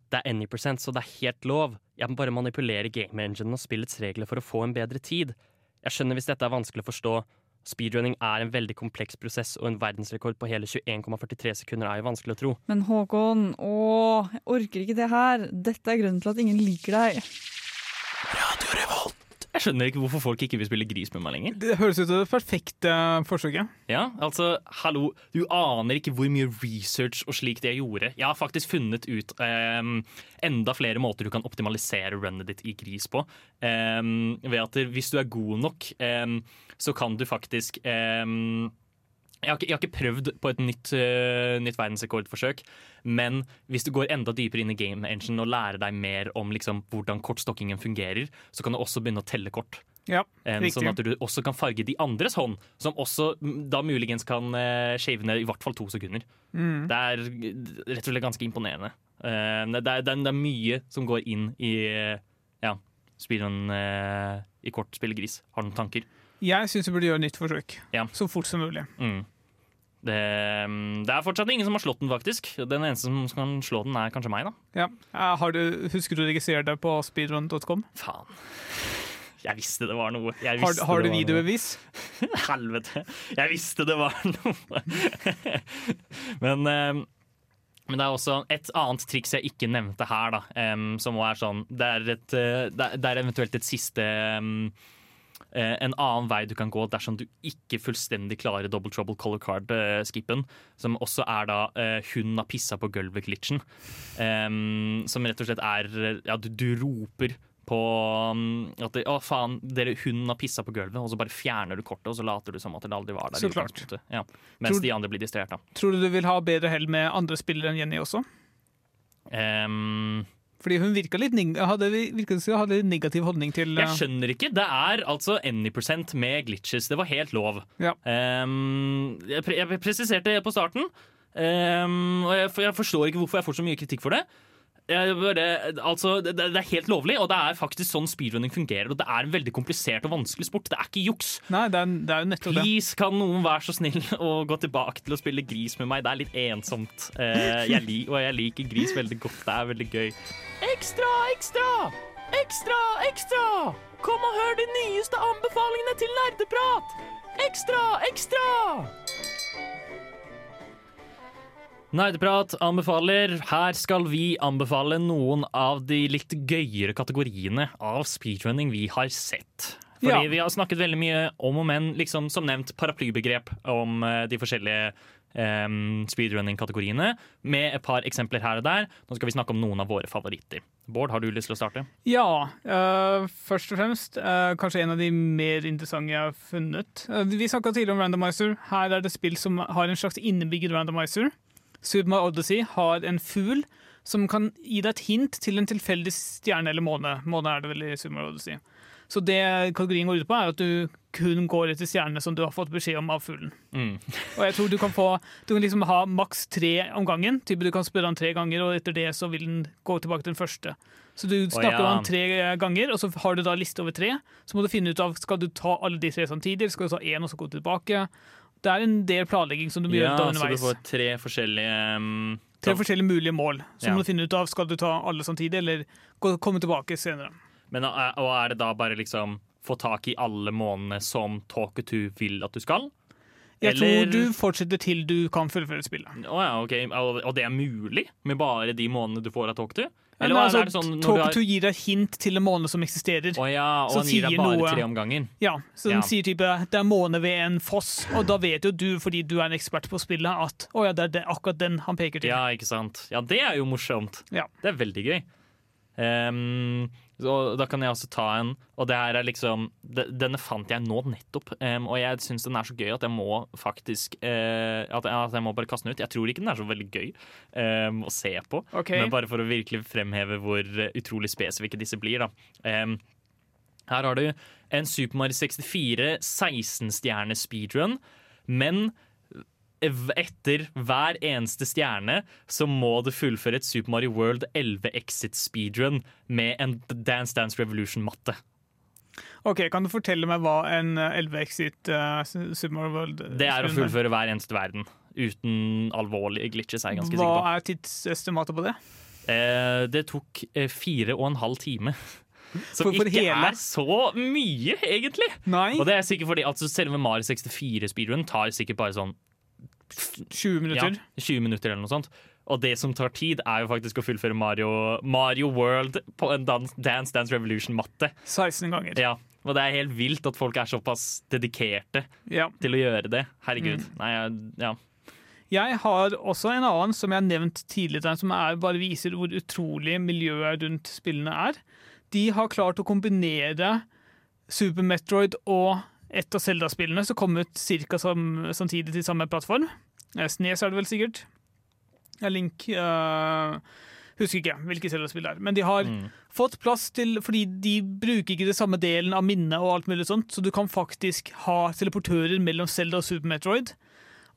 Det er any percent, så det er helt lov. Jeg må bare manipulere game engine og spillets regler for å få en bedre tid. Jeg skjønner hvis dette er vanskelig å forstå. Speedrunning er en veldig kompleks prosess, og en verdensrekord på hele 21,43 sekunder er jo vanskelig å tro. Men Håkon, åh, jeg orker ikke det her. Dette er grunnen til at ingen liker deg. Jeg skjønner ikke hvorfor folk ikke vil spille gris med meg lenger. Det høres ut som det perfekte forsøket. Ja, altså, hallo, du aner ikke hvor mye research og slikt jeg gjorde. Jeg har faktisk funnet ut um, enda flere måter du kan optimalisere runnet ditt i gris på. Um, ved at hvis du er god nok, um, så kan du faktisk jeg har, ikke, jeg har ikke prøvd på et nytt, uh, nytt verdensrekordforsøk, men hvis du går enda dypere inn i game engine og lærer deg mer om liksom, hvordan kortstokkingen fungerer, så kan du også begynne å telle kort. Ja, sånn at du også kan farge de andres hånd, som også mm, da muligens kan uh, shave ned i hvert fall to sekunder. Mm. Det er rett og slett ganske imponerende. Uh, det, er, det, er, det er mye som går inn i uh, ja, spilleren uh, i kort gris. Har du noen tanker? Jeg syns vi burde gjøre nytt forsøk. Ja. Så fort som mulig. Mm. Det, mm, det er fortsatt ingen som har slått den, faktisk. Den eneste som kan slå den, er kanskje meg, da. Ja. Har du, husker du å registrere deg på speedrun.com? Faen. Jeg visste det var noe. Har, har du videobevis? (laughs) Helvete. Jeg visste det var noe. (laughs) Men, eh, men det er også et annet triks jeg ikke nevnte her, da, um, som er sånn Det er, et, eh, det er- eventuelt et siste eh, en annen vei du kan gå dersom du ikke fullstendig klarer double trouble color card-skippen, som også er da eh, 'hun har pissa på gulvet'-glitchen. som rett og slett er Ja, du, du roper på um, at det, 'Å, faen, dere, hun har pissa på gulvet', og så bare fjerner du kortet, og så later du som at det aldri var der. Så klart. Ja. Mens Tror- de andre blir distrahert, da. Tror du du vil ha bedre hell med andre spillere enn Jenny også? Em, Fordi hun virka litt, hadde, virket hadde litt negativ holdning til Jeg eh, skjønner ikke. Det er altså any percent med glitches. Det var helt lov. Ja. Um, jeg, pre jeg presiserte det på starten, um, og jeg, jeg forstår ikke hvorfor jeg får så mye kritikk for det. Bare, altså, det, det er helt lovlig, og det er faktisk sånn speedrunning fungerer. Og det er en veldig komplisert og vanskelig sport. Det er ikke juks. Nei, det er, det er. Please, kan noen være så snill (laughs) å gå tilbake til å spille gris med meg? Det er litt ensomt. Eh, jeg lik, og jeg liker gris veldig godt. Det er veldig gøy. Ekstra, ekstra! Ekstra, ekstra! Kom og hør de nyeste anbefalingene til nerdeprat! Ekstra, ekstra! Nerdeprat anbefaler. Her skal vi anbefale noen av de litt gøyere kategoriene av speedrunning vi har sett. Fordi Ja. vi har snakket veldig mye om og men, liksom som nevnt paraplybegrep om eh, de forskjellige um, speedrunning-kategoriene, med et par eksempler her og der. Nå skal vi snakke om noen av våre favoritter. Bård, har du lyst til å starte? Ja, Uh, først og fremst uh, kanskje en av de mer interessante jeg har funnet. Uh, vi snakka tidligere om randomizer. Her er det spill som har en slags innebygget randomizer. Super Mario Odyssey har en fugl som kan gi deg et hint til en tilfeldig stjerne eller måne. Måne er det vel i Super Mario Odyssey. Så det kategorien går ut på, er at du kun går etter stjernene som du har fått beskjed om av fuglen. Mm. Og jeg tror du kan få Du kan liksom ha maks tre om gangen. Typ du kan spørre han tre ganger, og etter det så vil den gå tilbake til den første. Så du snakker ja. om han tre ganger, og så har du da liste over tre. Så må du finne ut av skal du ta alle de tre samtidig, eller skal du ta én og så gå tilbake. Det er en del planlegging som du må Ja, gjøre da så du får tre forskjellige um, Tre forskjellige mulige mål. Så Ja. må du finne ut av skal du ta alle samtidig, eller komme tilbake senere. Men er- og er det da bare liksom få tak i alle månedene som Talkative vil at du skal? Jeg Eller- tror du fortsetter til du kan fullføre spillet. Oh, ja, ok. Og, det er mulig med bare de månedene du får av Talkative? Eller, hva- altså, er det sånn du har- gir deg hint til en måne som eksisterer. Oh, ja, og han gir deg bare noe- tre om gangen? Ja, så Ja. den sier type det er måne ved en foss, og da vet jo du, fordi du er en ekspert på spillet, at å ja, det er det, akkurat den han peker til. Ja, ikke sant. Ja, det er jo morsomt. Ja. Det er veldig gøy. Ehm, så da kan jeg også ta en, og det her er liksom Denne fant jeg nå nettopp, um, og jeg syns den er så gøy at jeg må faktisk uh, at, jeg, at jeg må bare kaste den ut. Jeg tror ikke den er så veldig gøy um, å se på, okay. men bare for å virkelig fremheve hvor eh, utrolig spesifikke disse blir. da. Um, her har du en Super Mario 64 16-stjerne speedrun, men etter hver eneste stjerne så må du fullføre et Super Mario World 11 Exit speedrun med en Dance Dance Revolution-matte. Ok, Kan du fortelle meg hva en eh, 11 Exit uh, Super Mario World eh, Det er å fullføre hver eneste verden uten alvorlige glitches, er jeg ganske Hva sikker på. er tidsestimatet på det? Eh, det tok eh, fire og en halv time. Som For- for ikke hele? er så mye, egentlig. Nei. Og det er sikkert fordi altså, selve Mario 64 speedrun tar sikkert bare sånn 20 minutter? Ja, 20 minutter eller noe sånt. Og det som tar tid, er jo faktisk å fullføre Mario, Mario World på en Dance Dance Dance Revolution-matte. 16 ganger. Ja, og det er helt vilt at folk er såpass dedikerte Ja. til å gjøre det. Herregud. Mm. Nei, ja. Jeg har også en annen som jeg har nevnt tidligere, som er, bare viser hvor utrolig miljøet rundt spillene er. De har klart å kombinere Super Metroid og et av Zelda-spillene som kom ut ca. samtidig til samme plattform. Eh, Snes er det vel sikkert. Link uh, Husker ikke hvilke Zelda-spill det er. Men de har Mm. fått plass til Fordi de bruker ikke det samme delen av minnet og alt mulig sånt, så du kan faktisk ha teleportører mellom Zelda og Super Metroid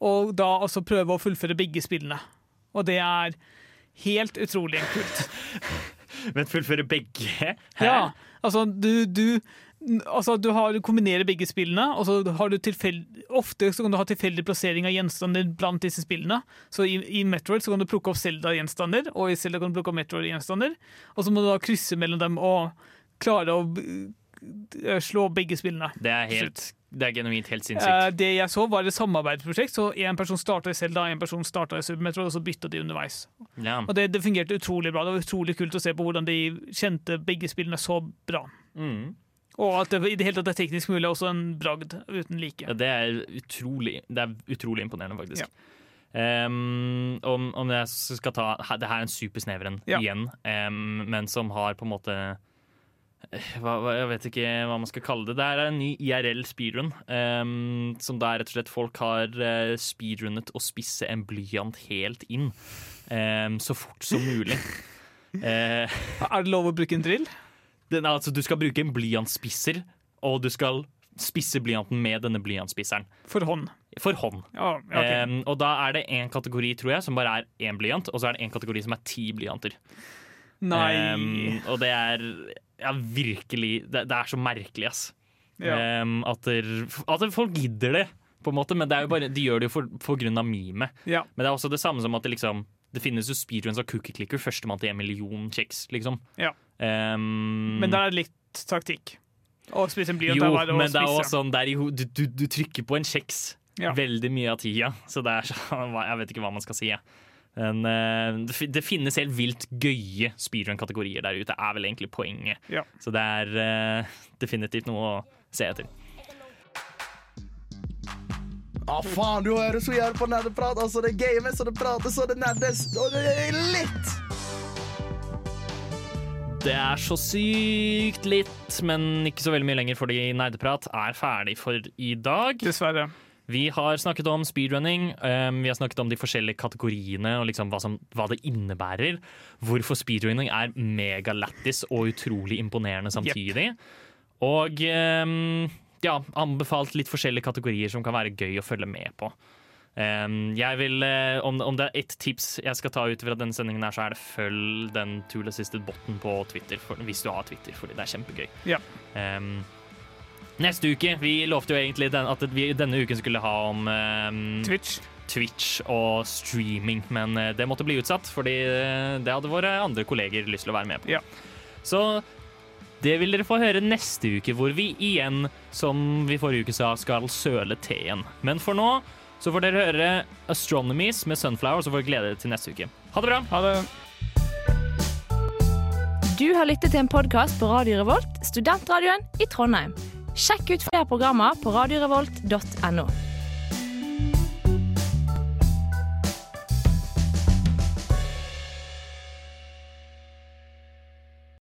og da altså prøve å fullføre begge spillene. Og det er helt utrolig kult. (laughs) Men fullføre begge? Hæ? Ja, altså du, du Altså, du har kombinerer begge spillene, og så har du tilfell, ofte så kan du ha tilfeldig plassering av gjenstander blant disse spillene. Så i, i Metroid så kan du plukke opp Zelda-gjenstander, og i Zelda kan du plukke opp Metroid-gjenstander. Og så må du da krysse mellom dem og klare å eh, slå begge spillene. Det er helt Det er genuint helt Eh, sinnssykt. det jeg så, var et samarbeidsprosjekt. Så En person starta i Zelda, en person starta i Super Metroid, og så bytta de underveis. Ja. Og det, det fungerte utrolig bra. Det var utrolig kult å se på hvordan de kjente begge spillene så bra. Mm. Og at det i det hele tatt er teknisk mulig, er også en bragd uten like. Ja, det er utrolig Det er utrolig imponerende, faktisk. Ehm, om, om jeg skal ta Det her er en supersnever en Ja. igjen, um, men som har på en måte hva, hva, Jeg vet ikke hva man skal kalle det. Det er en ny IRL speedrun. Um, som der rett og slett folk har uh, speedrunnet å spisse en blyant helt inn. Um, så fort som mulig. uh, (laughs) Er det lov å bruke en drill? Den, altså, du skal bruke en blyantspisser, og du skal spisse blyanten med denne blyantspisseren. For hånd. For hånd. Ja, okay. um, og da er det én kategori tror jeg, som bare er én blyant, og så er det en kategori som er ti blyanter. Nei Um, og det er ja, virkelig Det, det er så merkelig, ass. Ja. Um, at, der, at folk gidder det, på en måte, men bare, de gjør det jo for, for grunn av memet. Ja. Men det er også det samme som at det liksom det finnes jo speedruns av cookie clicker, førstemann til en million kjeks, liksom. Ja. Um, Men det er litt taktikk. Å spise en blyant jo, men det er også sånn der du, du, du trykker på en kjeks Ja. veldig mye av tida, så det er sånn Jeg vet ikke hva man skal si. jeg. Men eh, det, finnes helt vilt gøye speedrun-kategorier der ute, er vel egentlig poenget. Ja. Så det er eh, definitivt noe å se etter. Ja, faen, du hører så gjerne på nerdeprat. Altså, det er gamet, så det prates, og det nerdes, og det er litt. Det er så sykt litt, men ikke så veldig mye lenger, fordi Nerdeprat er ferdig for i dag. Dessverre. Vi har snakket om speedrunning, um, vi har snakket om de forskjellige kategoriene og liksom hva, som, hva det innebærer. Hvorfor speedrunning er megalættis og utrolig imponerende samtidig. Og ehm, ja, anbefalt litt forskjellige kategorier som kan være gøy å følge med på. Um, jeg vil, eh, om, om det er ett tips jeg skal ta ut fra denne sendingen, her, så er det følg den Tool Assisted botten på Twitter, for, hvis du har Twitter, fordi det er kjempegøy. Ja. Um, neste uke Vi lovte jo egentlig den, at vi denne uken skulle ha om um, Twitch. Twitch og streaming, men eh, det måtte bli utsatt, fordi eh, det hadde våre andre kolleger lyst til å være med på. Ja. Så det vil dere få høre neste uke, hvor vi igjen, som vi forrige uke sa, skal søle teen. Men for nå så får dere høre Astronomies med Sunflower, så får dere glede dere til neste uke. Ha det bra! Ha det. Du har lyttet til en podkast på Radio Revolt, studentradioen i Trondheim. Sjekk ut flere programmer på radiorevolt.no.